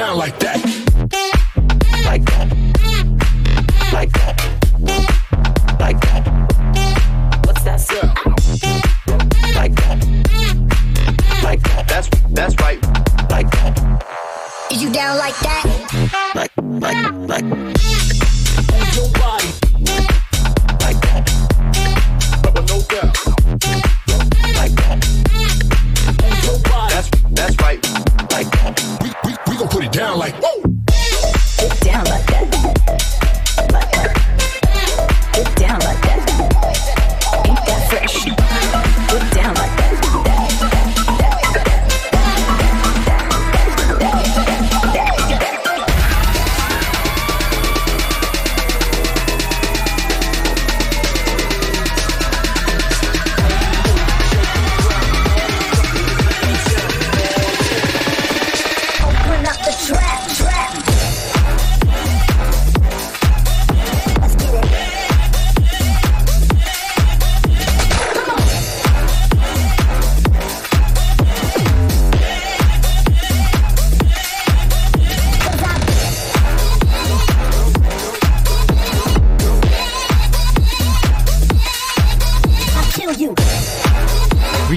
Down like that. Like that. Like that. Like that. What's that sound? Like that. Like that. That's that's right. Like that. Is you down like that? Like like like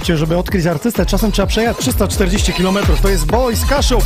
Widzicie, żeby odkryć artystę, czasem trzeba przejechać 340 km. To jest Boys Kaszub.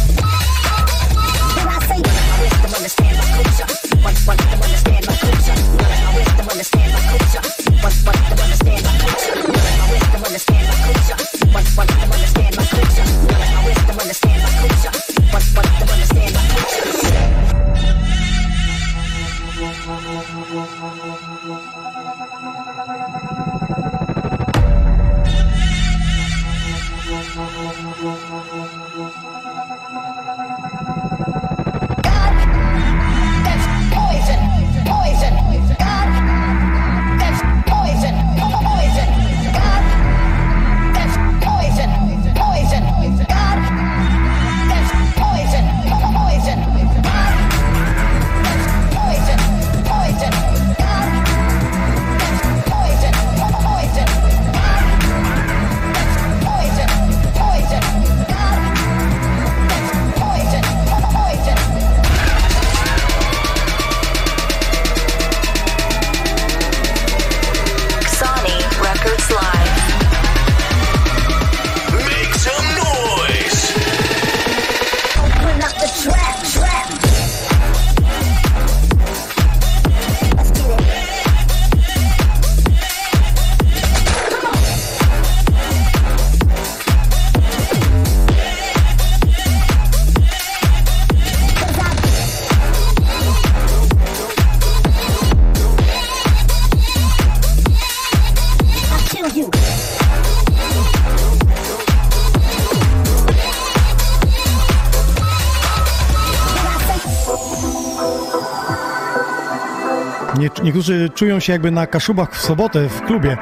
Niektórzy czują się jakby na kaszubach w sobotę w klubie.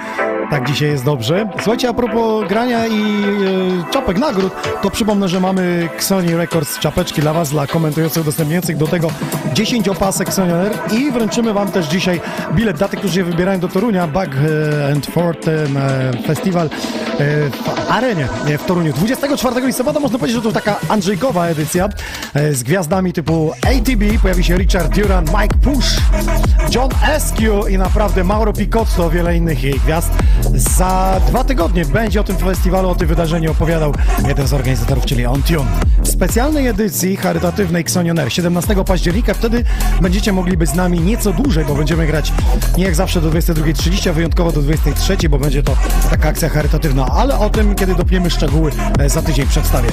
Tak dzisiaj jest dobrze. Słuchajcie, a propos grania i e, czapek nagród, to przypomnę, że mamy Xoni Records czapeczki dla Was, dla komentujących, udostępniających do tego 10 opasek Xonioner i wręczymy Wam też dzisiaj bilet dla tych, którzy się wybierają do Torunia, Bug e, and Forten e, Festival e, arenie w Toruniu. 24 listopada można powiedzieć, że to taka Andrzejkowa edycja e, z gwiazdami typu ATB, pojawi się Richard Duran, Mike Push, John Askew i naprawdę Mauro Picotto, wiele innych jej gwiazd. Za dwa tygodnie będzie o tym festiwalu, o tym wydarzeniu opowiadał jeden z organizatorów, czyli On Tune. Specjalnej edycji charytatywnej Xonioner 17 października wtedy będziecie mogli być z nami nieco dłużej, bo będziemy grać nie jak zawsze do 22.30, a wyjątkowo do 23.00, bo będzie to taka akcja charytatywna, ale o tym, kiedy dopniemy szczegóły, e, za tydzień przedstawię.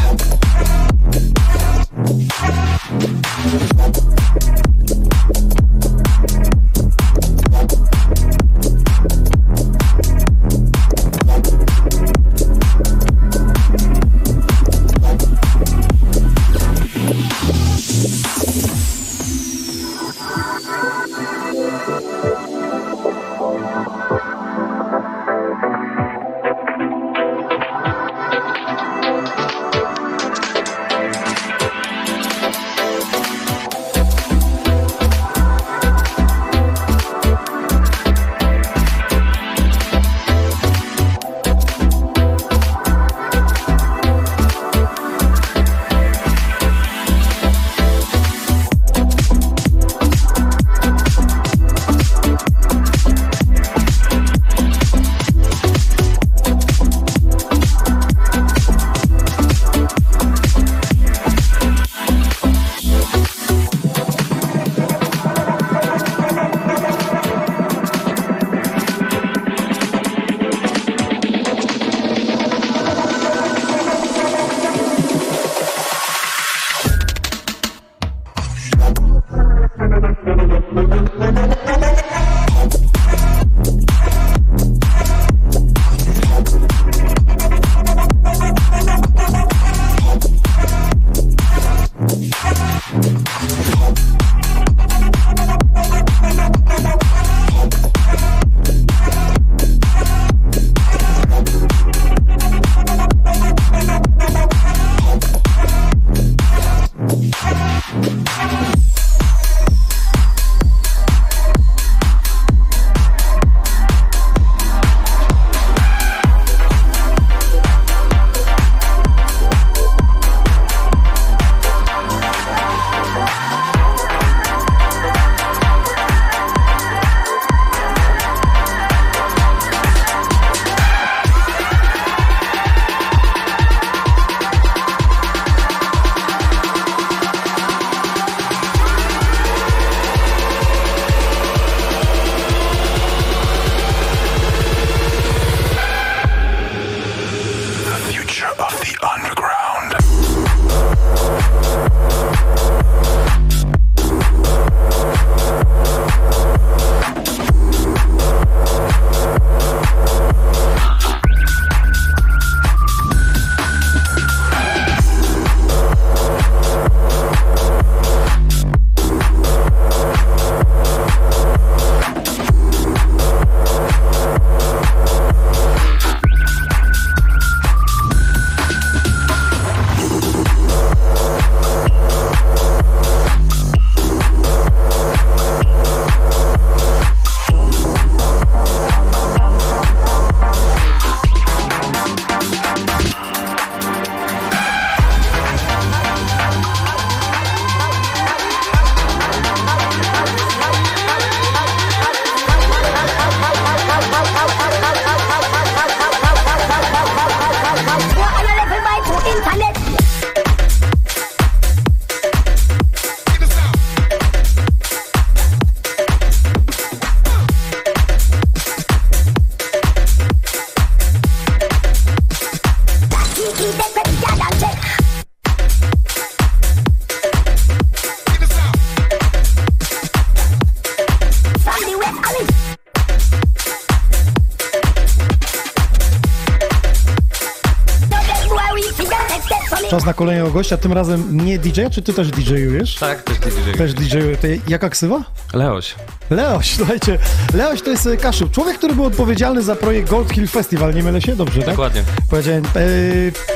Gościa, tym razem nie DJ, czy ty też DJ-ujesz? Tak, też DJ. Też DJ-uję. Jaka ksywa? Leoś. Leoś, słuchajcie, Leoś to jest e, Kaszub, człowiek, który był odpowiedzialny za projekt Gold Hill Festival, nie mylę się? Dobrze, tak? Dokładnie. Powiedziałem, e,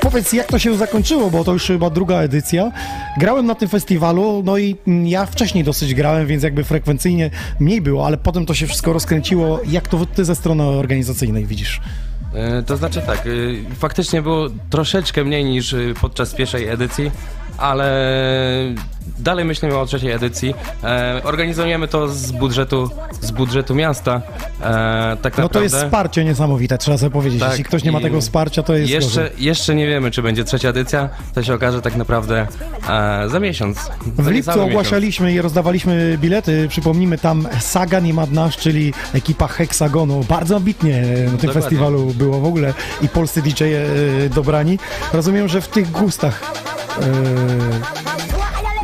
powiedz jak to się zakończyło, bo to już chyba druga edycja. Grałem na tym festiwalu, no i mm, ja wcześniej dosyć grałem, więc jakby frekwencyjnie mniej było, ale potem to się wszystko rozkręciło. Jak to ty ze strony organizacyjnej widzisz? E, To znaczy tak, e, faktycznie było troszeczkę mniej niż e, podczas pierwszej edycji, ale dalej myślimy o trzeciej edycji. E, organizujemy to z budżetu, z budżetu miasta. E, tak No naprawdę. to jest wsparcie niesamowite, trzeba sobie powiedzieć. Tak, Jeśli ktoś nie ma tego wsparcia, to jest Jeszcze, gorzej. jeszcze nie wiemy, czy będzie trzecia edycja. To się okaże tak naprawdę e, za miesiąc. W lipcu ogłaszaliśmy i rozdawaliśmy bilety. Przypomnijmy tam Sagan i Madnasz, czyli ekipa Hexagonu. Bardzo ambitnie na tym Dokładnie. festiwalu było w ogóle i polscy DJ -e dobrani. Rozumiem, że w tych gustach e,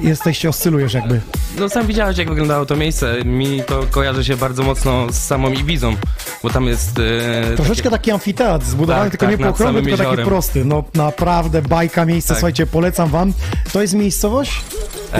jesteście, oscylujesz jakby. No sam widziałeś, jak wyglądało to miejsce. Mi to kojarzy się bardzo mocno z samą Ibizą, bo tam jest... E, Troszeczkę taki amfiteatr zbudowany, Tak, tylko tak, nie samym tylko taki jeziorem. prosty. No naprawdę bajka, miejsce, Tak. słuchajcie, polecam wam. To jest miejscowość?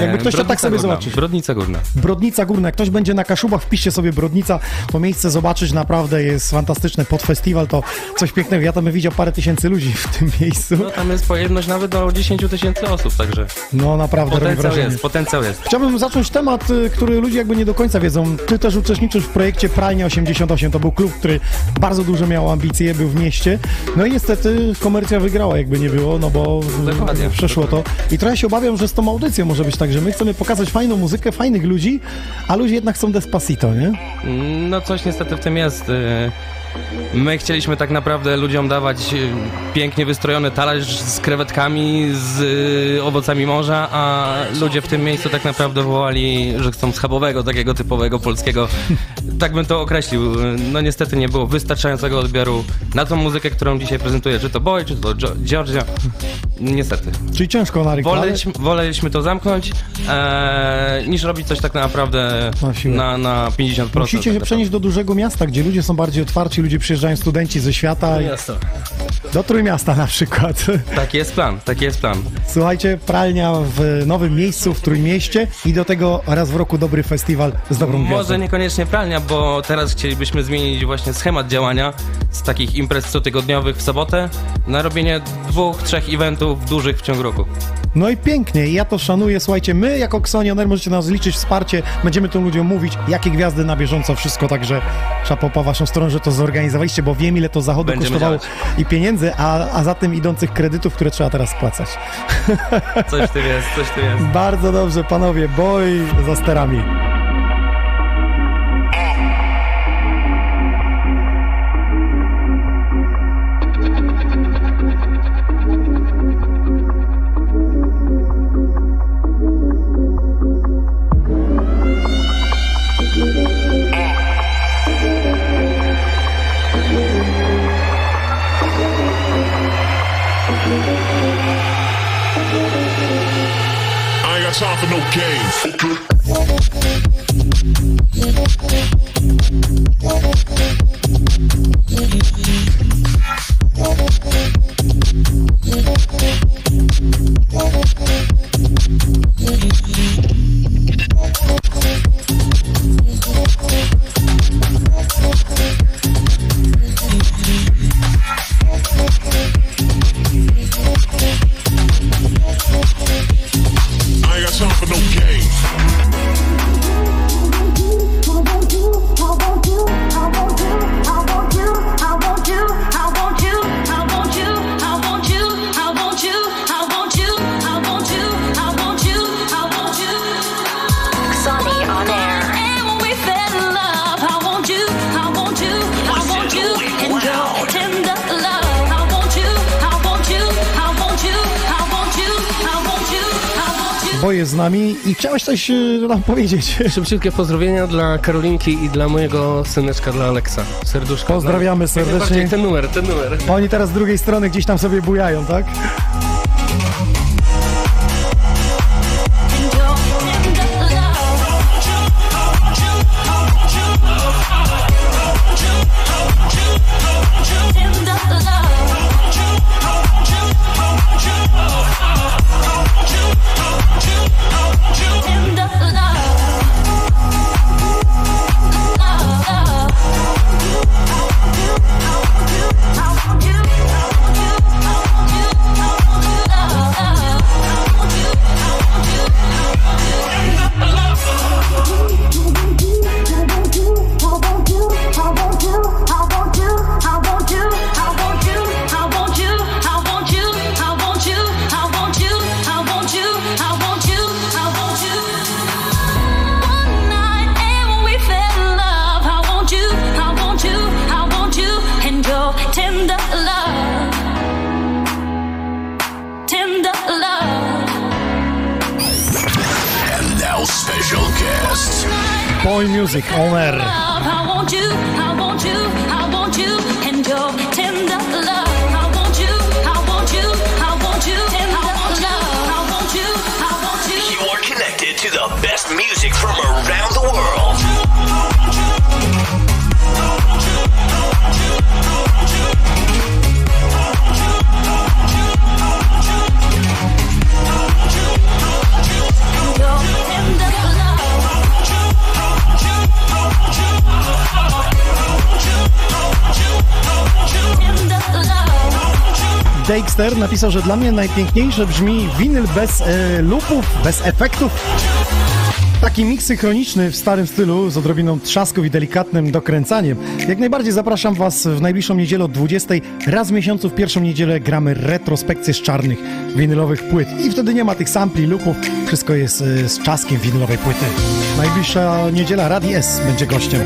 Jakby ktoś to tak sobie Górna, zobaczyć. Brodnica Górna. Brodnica Górna. Jak ktoś będzie na Kaszubach, wpiszcie sobie Brodnica. To miejsce zobaczyć naprawdę jest fantastyczne. Pod festiwal to coś pięknego. Ja tam widział parę tysięcy ludzi w tym miejscu. No tam jest pojemność nawet do 10 tysięcy osób, także No naprawdę potencjał jest, potencjał jest. Chciałbym zacząć temat, y, który ludzie jakby nie do końca wiedzą. Ty też uczestniczysz w projekcie Pralnia 88. To był klub, który bardzo dużo miał ambicje, był w mieście. No i niestety komercja wygrała, jakby nie było, no bo Dokładnie, przeszło to. I trochę się obawiam, że z tą audycją może być tak, że my chcemy pokazać fajną muzykę, fajnych ludzi, a ludzie jednak chcą Despacito, nie? No coś niestety w tym jest. y, My chcieliśmy tak naprawdę ludziom dawać y, pięknie wystrojony talerz z krewetkami, z y, owocami morza, a ludzie w tym miejscu tak naprawdę wołali, że chcą schabowego, takiego typowego polskiego. Tak bym to określił. No niestety nie było wystarczającego odbioru na tą muzykę, którą dzisiaj prezentuję, czy to Boy, czy to Georgia. Niestety. Czyli ciężko na ale- Woleliśmy, woleliśmy to zamknąć, e, niż robić coś tak naprawdę na, na 50%. Musicie się przenieść do dużego miasta, gdzie ludzie są bardziej otwarci, ludzie przyjeżdżają, studenci ze świata. Miasto. Do Trójmiasta na przykład. Taki jest plan, taki jest plan. Słuchajcie, pralnia w nowym miejscu, w Trójmieście i do tego raz w roku dobry festiwal z dobrą Może gwiazdą. niekoniecznie pralnia, bo teraz chcielibyśmy zmienić właśnie schemat działania z takich imprez cotygodniowych w sobotę na robienie dwóch, trzech eventów dużych w ciągu roku. No i pięknie, ja to szanuję. Słuchajcie, my jako Xonioner możecie nas liczyć wsparcie, będziemy tym ludziom mówić, jakie gwiazdy na bieżąco, wszystko, także szapo po waszą stronę, że to zorganizowaliście, bo wiem ile to zachodu Będziemy kosztowało działać. i pieniędzy, a, a za tym idących kredytów, które trzeba teraz spłacać. Coś tym jest, coś tym jest. Bardzo dobrze, panowie, boj za sterami. Z nami i chciałeś coś y, nam powiedzieć. Szybciutkie pozdrowienia dla Karolinki i dla mojego syneczka, dla Aleksa. Serduszko. Pozdrawiamy serdecznie. Ten numer, ten numer. Oni teraz z drugiej strony gdzieś tam sobie bujają, tak? Napisał, że dla mnie najpiękniejsze brzmi winyl bez e, lupów, bez efektów. Taki miks synchroniczny w starym stylu z odrobiną trzasków i delikatnym dokręcaniem. Jak najbardziej zapraszam Was w najbliższą niedzielę od 20. Raz w miesiącu w pierwszą niedzielę gramy retrospekcję z czarnych winylowych płyt. I wtedy nie ma tych sampli, lupów. Wszystko jest e, z czaskiem winylowej płyty. Najbliższa niedziela Radi S będzie gościem.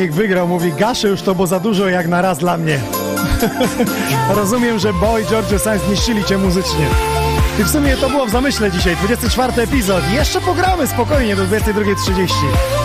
Maniek wygrał, mówi gaszę już to, bo za dużo jak na raz dla mnie. Rozumiem, że Boy George Sainz zniszczyli cię muzycznie. I w sumie to było w zamyśle dzisiaj, 24 epizod. Jeszcze pogramy spokojnie do 22.30.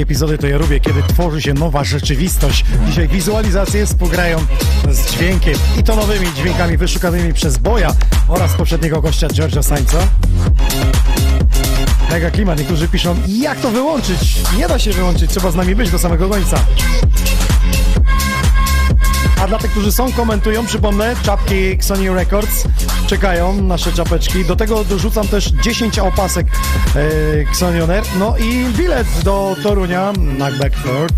Takie epizody to ja lubię, kiedy tworzy się nowa rzeczywistość. Dzisiaj wizualizacje współgrają z dźwiękiem i to nowymi dźwiękami wyszukanymi przez Boja oraz poprzedniego gościa George'a Sainza. Mega klimat. Niektórzy piszą, jak to wyłączyć? Nie da się wyłączyć, trzeba z nami być do samego końca. A dla tych, którzy są, komentują, przypomnę, czapki Sony Records czekają, nasze czapeczki. Do tego dorzucam też 10 opasek e. No i bilet do Torunia na Beckford.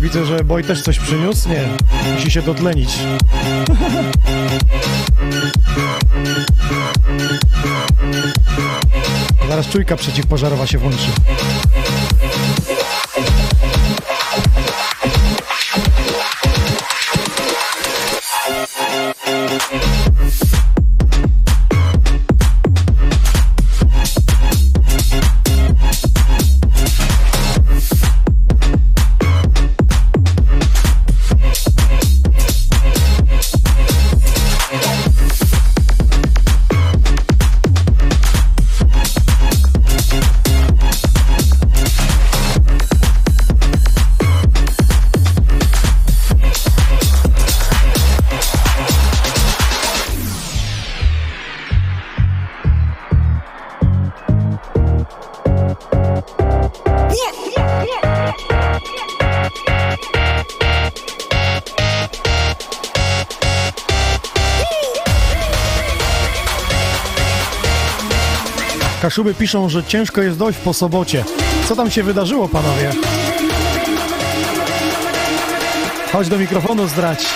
Widzę, że Boy też coś przyniósł. Nie, musi się dotlenić. Zaraz czujka przeciwpożarowa się włączy. Kaszuby piszą, że ciężko jest dojść po sobocie. Co tam się wydarzyło, panowie? Chodź do mikrofonu zdrać.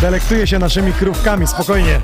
Delektuje się naszymi krówkami, spokojnie.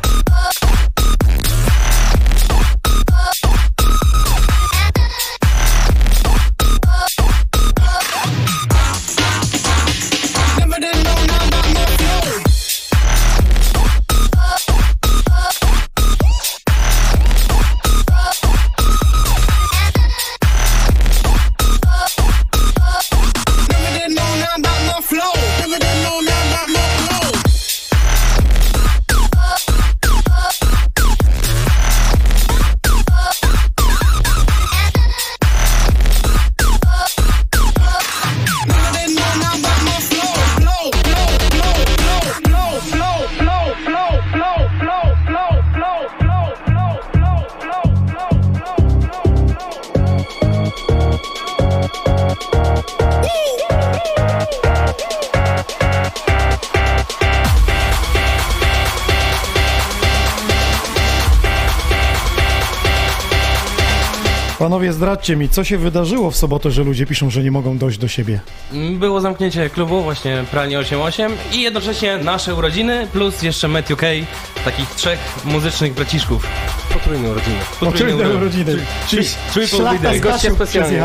Zdradźcie mi, co się wydarzyło w sobotę, że ludzie piszą, że nie mogą dojść do siebie? Było zamknięcie klubu, właśnie Pralnie 88 i jednocześnie nasze urodziny, plus jeszcze Met UK, takich trzech muzycznych braciszków. Potrójne urodziny. Potrójne urodziny. Czyli B-Day. z Goście Kaszub specjalnie.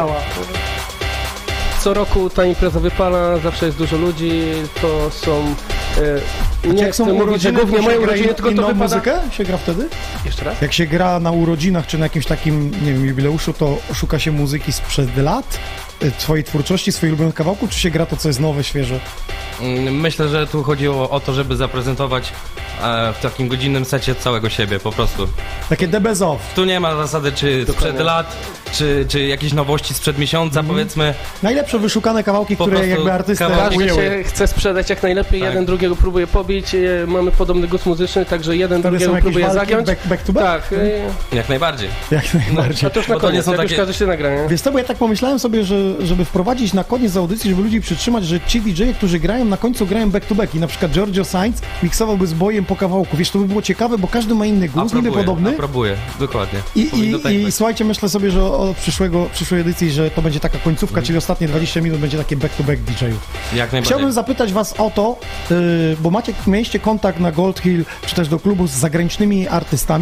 Co roku ta impreza wypala, zawsze jest dużo ludzi, to są... E, nie Jak są chcę mówić, że urodziny, głównie moje urodziny, in- tylko to wypada... muzykę się gra wtedy? Jeszcze raz? Jak się gra na urodzinach czy na jakimś takim, nie wiem, jubileuszu, to szuka się muzyki sprzed lat, y, twojej twórczości, swojego ulubionego kawałku, czy się gra to, co jest nowe, świeże? Mm, Myślę, że tu chodziło o to, żeby zaprezentować e, w takim godzinnym secie całego siebie, po prostu. Takie the best of. Tu nie ma zasady, czy sprzed lat, czy, czy jakieś nowości sprzed miesiąca, powiedzmy. Najlepsze wyszukane kawałki, Po które jakby artystę kawałki się chce sprzedać jak najlepiej, Tak. jeden drugiego próbuje pobić, e, mamy podobny gust muzyczny, także jeden Wtedy drugiego próbuje walki zagiąć. back, back to back? Tak, e, Jak najbardziej. Jak najbardziej. a to już na Bo to nie koniec, są takie- każdy się nagra, nie? Wiesz co, bo ja tak pomyślałem sobie, że żeby wprowadzić na koniec audycji, żeby ludzi przytrzymać, że ci DJ, którzy grają, na końcu grają back to back i na przykład Giorgio Sainz miksowałby z bojem po kawałku. Wiesz, to by było ciekawe, bo każdy ma inny głos, niby podobny. Aprobuję, dokładnie. I, i, tak i słuchajcie, myślę sobie, że od przyszłego, przyszłej edycji, że to będzie taka końcówka, Mhm. czyli ostatnie 20 minut będzie takie back-to-back DJ-ów. Jak najbardziej. Chciałbym zapytać was o to, yy, bo macie, mieliście kontakt na Gold Hill, czy też do klubu z zagranicznymi artystami.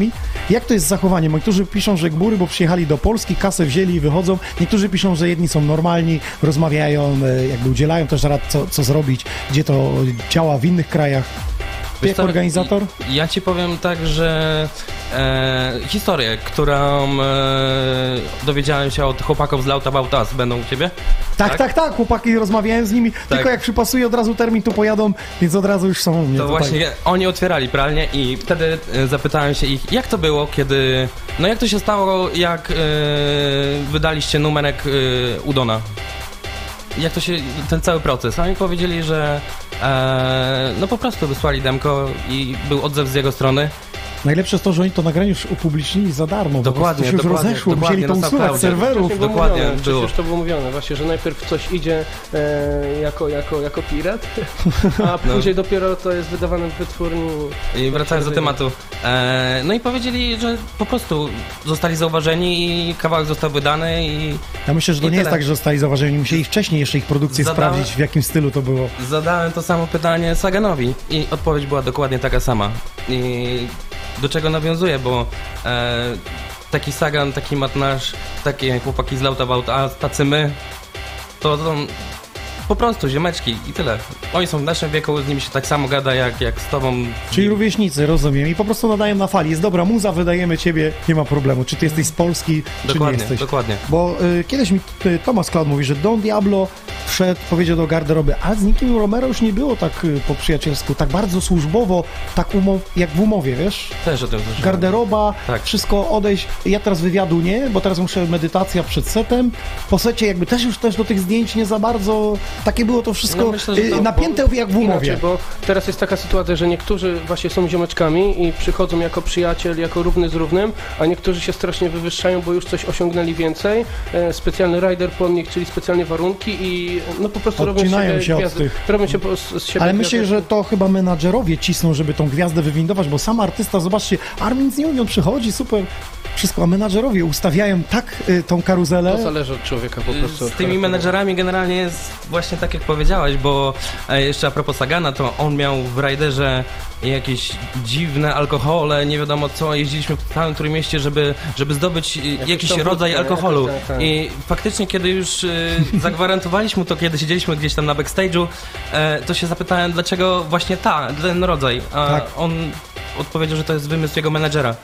Jak to jest z zachowaniem? Niektórzy piszą, że gbury, bo przyjechali do Polski, kasę wzięli i wychodzą. Niektórzy piszą, że jedni są normalni, rozmawiają, yy, jakby udzielają też rad, co, co zrobić, gdzie to działa w innych krajach. Wiesz co, organizator? Ja ci powiem tak, że e, historię, którą e, dowiedziałem się od chłopaków z Loud About Us, będą u ciebie? Tak, tak, tak, chłopaki, rozmawiałem z nimi, tylko jak przypasuje od razu termin, to pojadą, więc od razu już są u mnie To tutaj. właśnie oni otwierali pralnię i wtedy e, zapytałem się ich, jak to było, kiedy... No jak to się stało, jak e, wydaliście numerek e, Udona? Jak to się, ten cały proces? Oni powiedzieli, że e, no po prostu wysłali demko i był odzew z jego strony. Najlepsze jest to, że oni to nagranie już upublicznili za darmo. Dokładnie, po prostu się już dokładnie, rozeszło, dokładnie, musieli to usuwać z serwerów. Dokładnie, mówione, było. Przecież to było mówione właśnie, że najpierw coś idzie e, jako, jako, jako pirat, a później dopiero to jest wydawane w wytwórni. I wracając do tematu. E, no i powiedzieli, że po prostu zostali zauważeni i kawałek został wydany i Ja myślę, że to nie jest tyle. tak, że zostali zauważeni. Musieli wcześniej jeszcze ich produkcję Zadałem- sprawdzić, w jakim stylu to było. zadałem to samo pytanie Saganowi i odpowiedź była dokładnie taka sama. I do czego nawiązuję, bo e, taki Sagan, taki Matnasz, takie chłopaki z About Us, tacy my, to są po prostu ziomeczki i tyle. Oni są w naszym wieku, z nimi się tak samo gada jak, jak z tobą. Czyli rówieśnicy, rozumiem. I po prostu nadają na fali. Jest dobra muza, wydajemy ciebie, nie ma problemu. Czy ty jesteś z Polski, czy nie Dokładnie, jesteś. dokładnie. Bo y, kiedyś mi y, Thomas Cloud mówi, że Don Diablo wszedł, powiedział do garderoby, a z nikim Romero już nie było tak y, po przyjacielsku, tak bardzo służbowo, tak jak w umowie, wiesz? Też o tym słyszałem. Garderoba, Tak. wszystko odejść. Ja teraz wywiadu nie, bo teraz muszę medytacja przed setem. Po secie jakby też już też do tych zdjęć nie za bardzo. Takie było to wszystko No myślę, y, to- napięte jak w umowie. Inaczej, bo teraz jest taka sytuacja, że niektórzy właśnie są ziomeczkami i przychodzą jako przyjaciel, jako równy z równym, a niektórzy się strasznie wywyższają, bo już coś osiągnęli więcej. E, specjalny rider po nich, czyli specjalne warunki i no po prostu robią Odcinają siebie się gwiazdy. tych. Robią się po, z, z siebie Ale myślę, gwiazdy. że to chyba menadżerowie cisną, żeby tą gwiazdę wywindować, bo sam artysta, zobaczcie, Armin mówi, on przychodzi, super, wszystko, a menadżerowie ustawiają tak y, tą karuzelę. To zależy od człowieka po prostu. Z tymi menedżerami generalnie jest właśnie tak jak powiedziałeś, bo e, jeszcze a propos Sagana, to on miał w Riderze jakieś dziwne alkohole, nie wiadomo co, jeździliśmy po całym Trójmieście, żeby, żeby zdobyć jakiś tą rodzaj wódkę, alkoholu. jakoś tak, tak. I faktycznie kiedy już e, zagwarantowaliśmy to, kiedy siedzieliśmy gdzieś tam na backstage'u, e, to się zapytałem, dlaczego właśnie ta, ten rodzaj. A Tak. on odpowiedział, że to jest wymysł jego menedżera.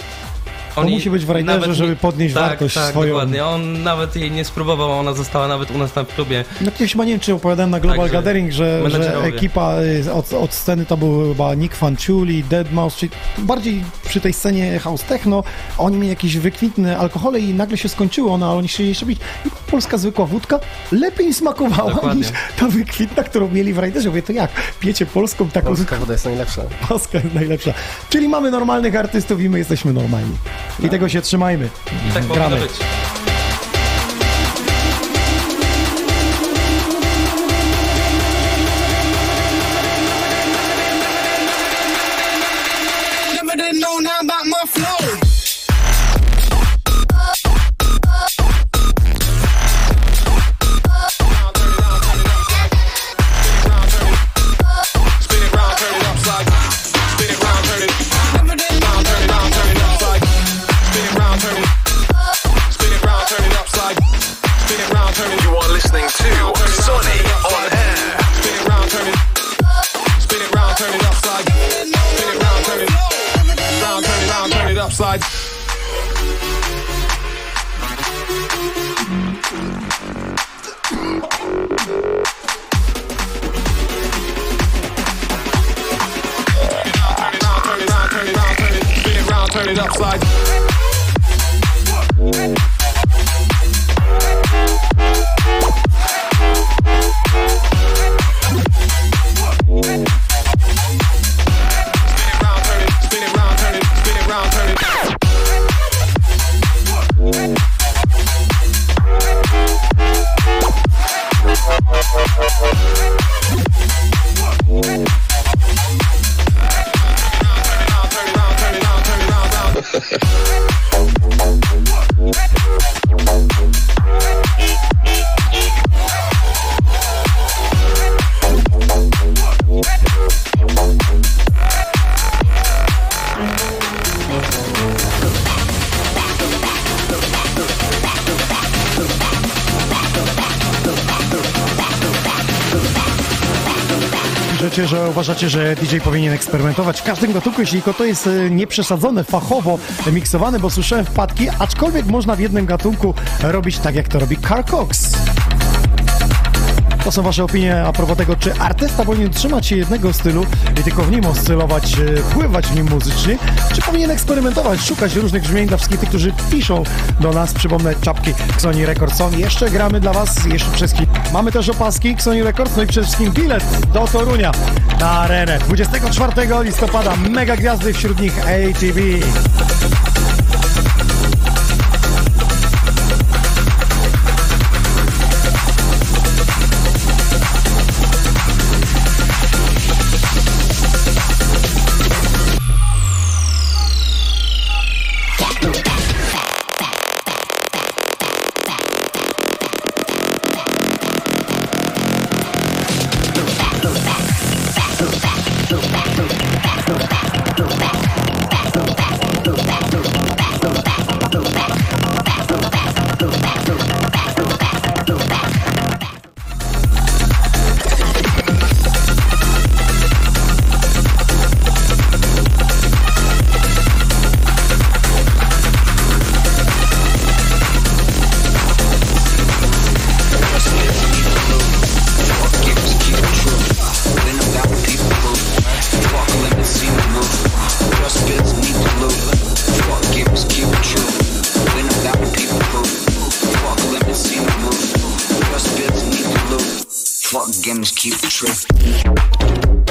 To musi być w nawet żeby podnieść tak, wartość tak, swoją. dokładnie. On nawet jej nie spróbował, ona została nawet u nas na klubie. No kiedyś chyba nie wiem, czy opowiadałem na Global Także Gathering, że, że ekipa y, od, od sceny to był chyba Nick Fanciulli, Deadmau5, czyli bardziej przy tej scenie house techno. Oni mieli jakieś wykwintne alkohole i nagle się skończyły one, ale oni chcieli jeszcze pić. I polska zwykła wódka lepiej smakowała Dokładnie. niż ta wykwintna, którą mieli w Riderze. Mówię, to jak? Piecie polską taką Polska woda jest najlepsza. Polska jest najlepsza. Czyli mamy normalnych artystów i my jesteśmy normalni. I tego się trzymajmy. I tak powinno Gramy. być. Uważacie, że DJ powinien eksperymentować w każdym gatunku, jeśli tylko to jest e, nieprzesadzone, fachowo miksowane, bo słyszałem wpadki, aczkolwiek można w jednym gatunku robić tak, jak to robi Carl Cox. To są Wasze opinie a propos tego, czy artysta powinien trzymać się jednego stylu i tylko w nim oscylować, e, pływać w nim muzycznie, czy powinien eksperymentować, szukać różnych brzmień dla wszystkich tych, którzy piszą do nas. Przypomnę, czapki Xoni Records są. Jeszcze gramy dla Was, jeszcze wszystkich. Mamy też opaski Xoni Records, no i przede wszystkim bilet do Torunia na arenę. 24 listopada mega gwiazdy, wśród nich ATV. what games keep tripping?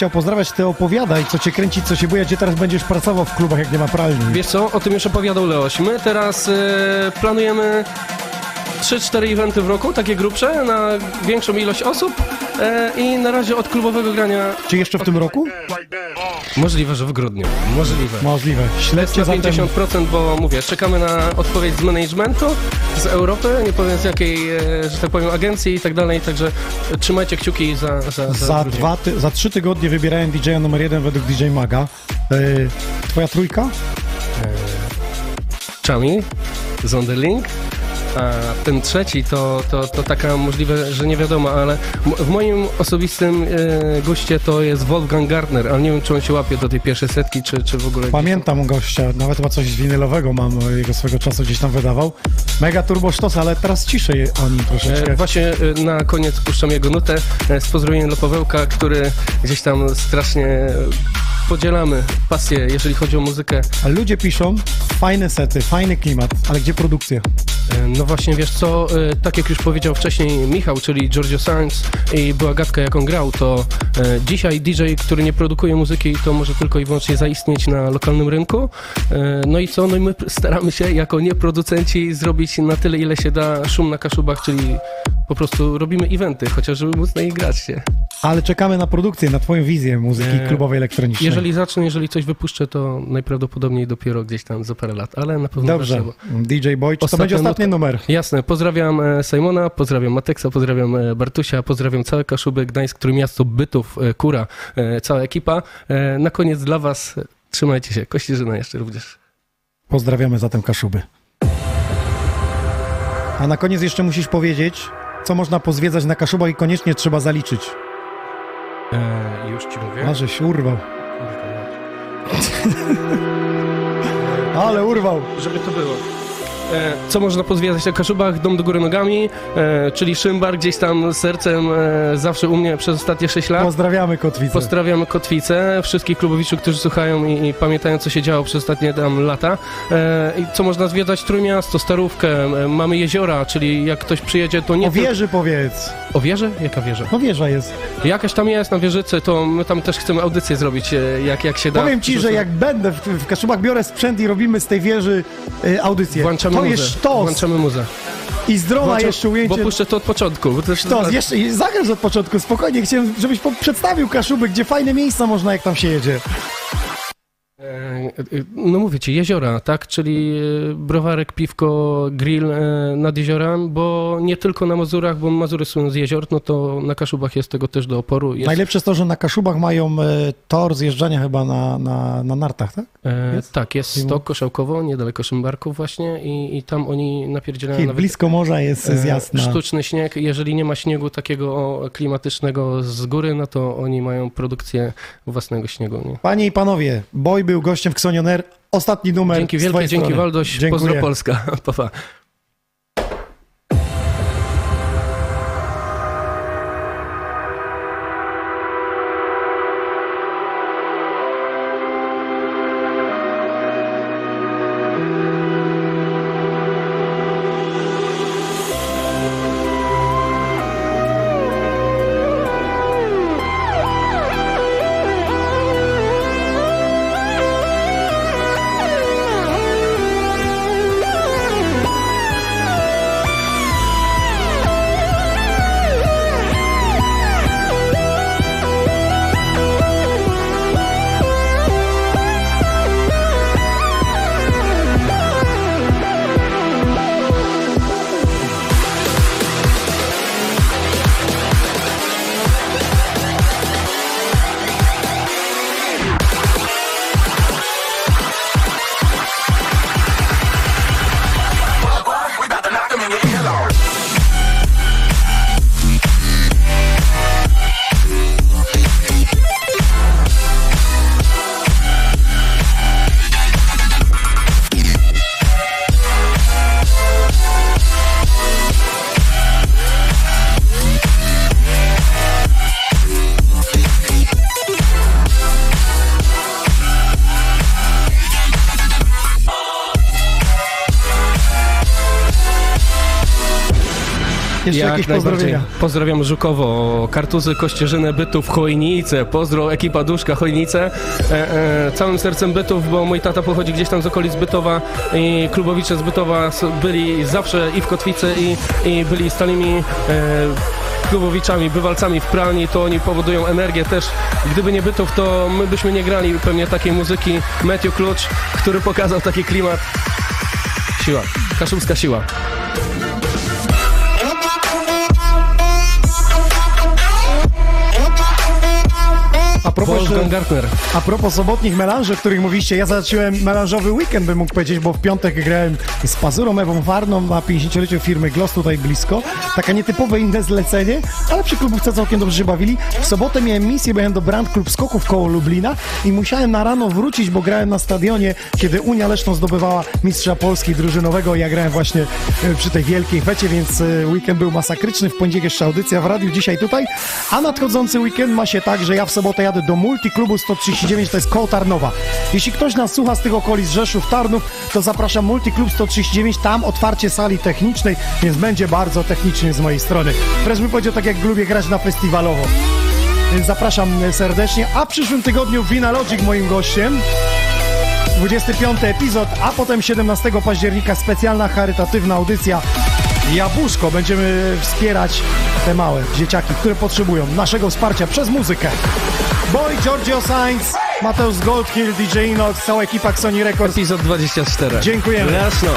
Chciał pozdrawiać, ty opowiadaj, co cię kręci, co się buja, gdzie teraz będziesz pracował w klubach, jak nie ma pralni. Wiesz co, o tym już opowiadał Leoś. My teraz e, planujemy 3-4 eventy w roku, takie grubsze, na większą ilość osób e, i na razie od klubowego grania... Czy jeszcze w tym roku? Możliwe, że w grudniu. Możliwe. Możliwe. Śledźcie Na zatem... 50%, bo mówię, czekamy na odpowiedź z managementu, z Europy, nie powiem z jakiej, e, że tak powiem, agencji i tak dalej, także trzymajcie kciuki za... Za, za, Za, dwa ty- za trzy tygodnie wybierałem DJ-a numer jeden według DJ Maga. Yy, twoja trójka? Chami, Zonderling, a ten trzeci to, to, to taka możliwe, że nie wiadomo, ale w moim osobistym e, guście to jest Wolfgang Gardner, ale nie wiem, czy on się łapie do tej pierwszej setki, czy, czy w ogóle... Pamiętam gościa, nawet chyba coś winylowego mam, e, jego swego czasu gdzieś tam wydawał. Mega turbo sztos, ale teraz ciszej o nim troszeczkę. E, Właśnie e, na koniec puszczam jego nutę e, z pozdrowieniem dla Pawełka, który gdzieś tam strasznie podzielamy pasję, jeżeli chodzi o muzykę. A ludzie piszą, fajne sety, fajny klimat, ale gdzie produkcja? E, No właśnie, wiesz co, e, tak jak już powiedział wcześniej Michał, czyli Giorgio Sainz i była gadka jak on grał, to e, dzisiaj DJ, który nie produkuje muzyki, to może tylko i wyłącznie zaistnieć na lokalnym rynku. No i co, no i my staramy się jako nieproducenci zrobić na tyle, ile się da szum na kaszubach, czyli po prostu robimy eventy, chociaż żeby móc na nich grać się. Ale czekamy na produkcję, na twoją wizję muzyki klubowej elektronicznej. Jeżeli zacznę, jeżeli coś wypuszczę, to najprawdopodobniej dopiero gdzieś tam za parę lat, ale na pewno Dobrze, wreszcie, bo- DJ Boy, czy to będzie ostatni numer? Jasne, pozdrawiam e, Simona, pozdrawiam Mateksa, pozdrawiam e, Bartusia, pozdrawiam całe Kaszuby, Gdańsk, Trójmiasto, Bytów, e, Kura, cała ekipa. Na koniec dla was trzymajcie się, Kościerzyna jeszcze również. Pozdrawiamy zatem Kaszuby. A na koniec jeszcze musisz powiedzieć, co można pozwiedzać na Kaszubach i koniecznie trzeba zaliczyć. E, już ci mówię. A, żeś urwał. Ale urwał. Żeby to było. E, Co można pozwiedzać na Kaszubach? Dom do góry nogami, e, czyli Szymbar gdzieś tam sercem e, zawsze u mnie przez ostatnie 6 lat. Pozdrawiamy Kotwicę. Pozdrawiamy Kotwicę, wszystkich klubowiczów, którzy słuchają i, i pamiętają, co się działo przez ostatnie tam lata. I co można zwiedzać? Trójmiasto, Starówkę, mamy jeziora, czyli jak ktoś przyjedzie, to nie... O wieży powiedz. O wieży? Jaka wieża? No wieża jest. Jakaś tam jest na wieżycy, to my tam też chcemy audycję zrobić, jak, jak się da. Powiem ci, że jak będę w, w Kaszubach, biorę sprzęt i robimy z tej wieży y, audycję. Włączamy to muzę. jest sztos. Włączamy muzę. I z drona Włączam- jeszcze ujęcie. Bo puszczę to od początku. Bo to jest Sztos, jeszcze i zagrasz od początku, spokojnie. Chciałem, żebyś przedstawił Kaszuby, gdzie fajne miejsca można, jak tam się jedzie. E, e, No mówię ci, jeziora, tak? Czyli e, browarek, piwko, grill nad jeziorem, bo nie tylko na Mazurach, bo Mazury są z jezior, no to na Kaszubach jest tego też do oporu. Jest, Najlepsze jest to, że na Kaszubach mają tor zjeżdżania chyba na, na, na nartach, tak? jest? Tak, jest stok Koszałkowo, niedaleko Szymbarków właśnie i, i tam oni napierdzielają nawet blisko morza jest zjazd na... sztuczny śnieg. Jeżeli nie ma śniegu takiego klimatycznego z góry, no to oni mają produkcję własnego śniegu. Nie? Panie i panowie, Boy był gościem w Xonion Air. Ostatni numer Dzięki wielkie, dzięki. Waldoś, Dziękuję. pozdro Polska. pa, pa. Jakieś najbardziej. pozdrowienia. Pozdrawiam Żukowo, Kartuzy, Kościerzyny, Bytów, Chojnice, pozdro ekipa Duszka, Chojnice, e, e, całym sercem Bytów, bo mój tata pochodzi gdzieś tam z okolic Bytowa i klubowicze z Bytowa byli zawsze i w Kotwicy i, i byli stałymi e, klubowiczami, bywalcami w pralni, to oni powodują energię też. Gdyby nie Bytów, to my byśmy nie grali pewnie takiej muzyki. Matthew Klucz, który pokazał taki klimat. Siła, kaszubska siła. Propos, że- a propos sobotnich melanży, o których mówiliście, ja zacząłem melanżowy weekend, bym mógł powiedzieć, bo w piątek grałem z Pazurą Ewą Warną na 50-leciu firmy Gloss tutaj blisko. Taka nietypowe inne zlecenie, ale przy klubówce całkiem dobrze się bawili. W sobotę miałem misję, byłem do Brand Club Skoków koło Lublina i musiałem na rano wrócić, bo grałem na stadionie, kiedy Unia Leszno zdobywała mistrza Polski drużynowego. Ja grałem właśnie e, przy tej wielkiej fecie, więc e, weekend był masakryczny. W poniedziałek jeszcze audycja w radiu, dzisiaj tutaj. A nadchodzący weekend ma się tak, że ja w sobotę jadę do multiklubu 139, to jest koło Tarnowa. Jeśli ktoś nas słucha z tych okolic Rzeszów, Tarnów, to zapraszam Multiklub 139, tam otwarcie sali technicznej, więc będzie bardzo technicznie z mojej strony. Wręcz bym powiedział tak, jak lubię grać na festiwalowo. Więc zapraszam serdecznie, a w przyszłym tygodniu Vinalogic moim gościem. 25 epizod, a potem 17 października specjalna charytatywna audycja Jabłuszko. Będziemy wspierać te małe dzieciaki, które potrzebują naszego wsparcia przez muzykę. Boy, Giorgio Sainz, Mateusz Goldhill, DJ Inox, cała ekipa Sony Records. Epizod 24. Dziękujemy. Jasno.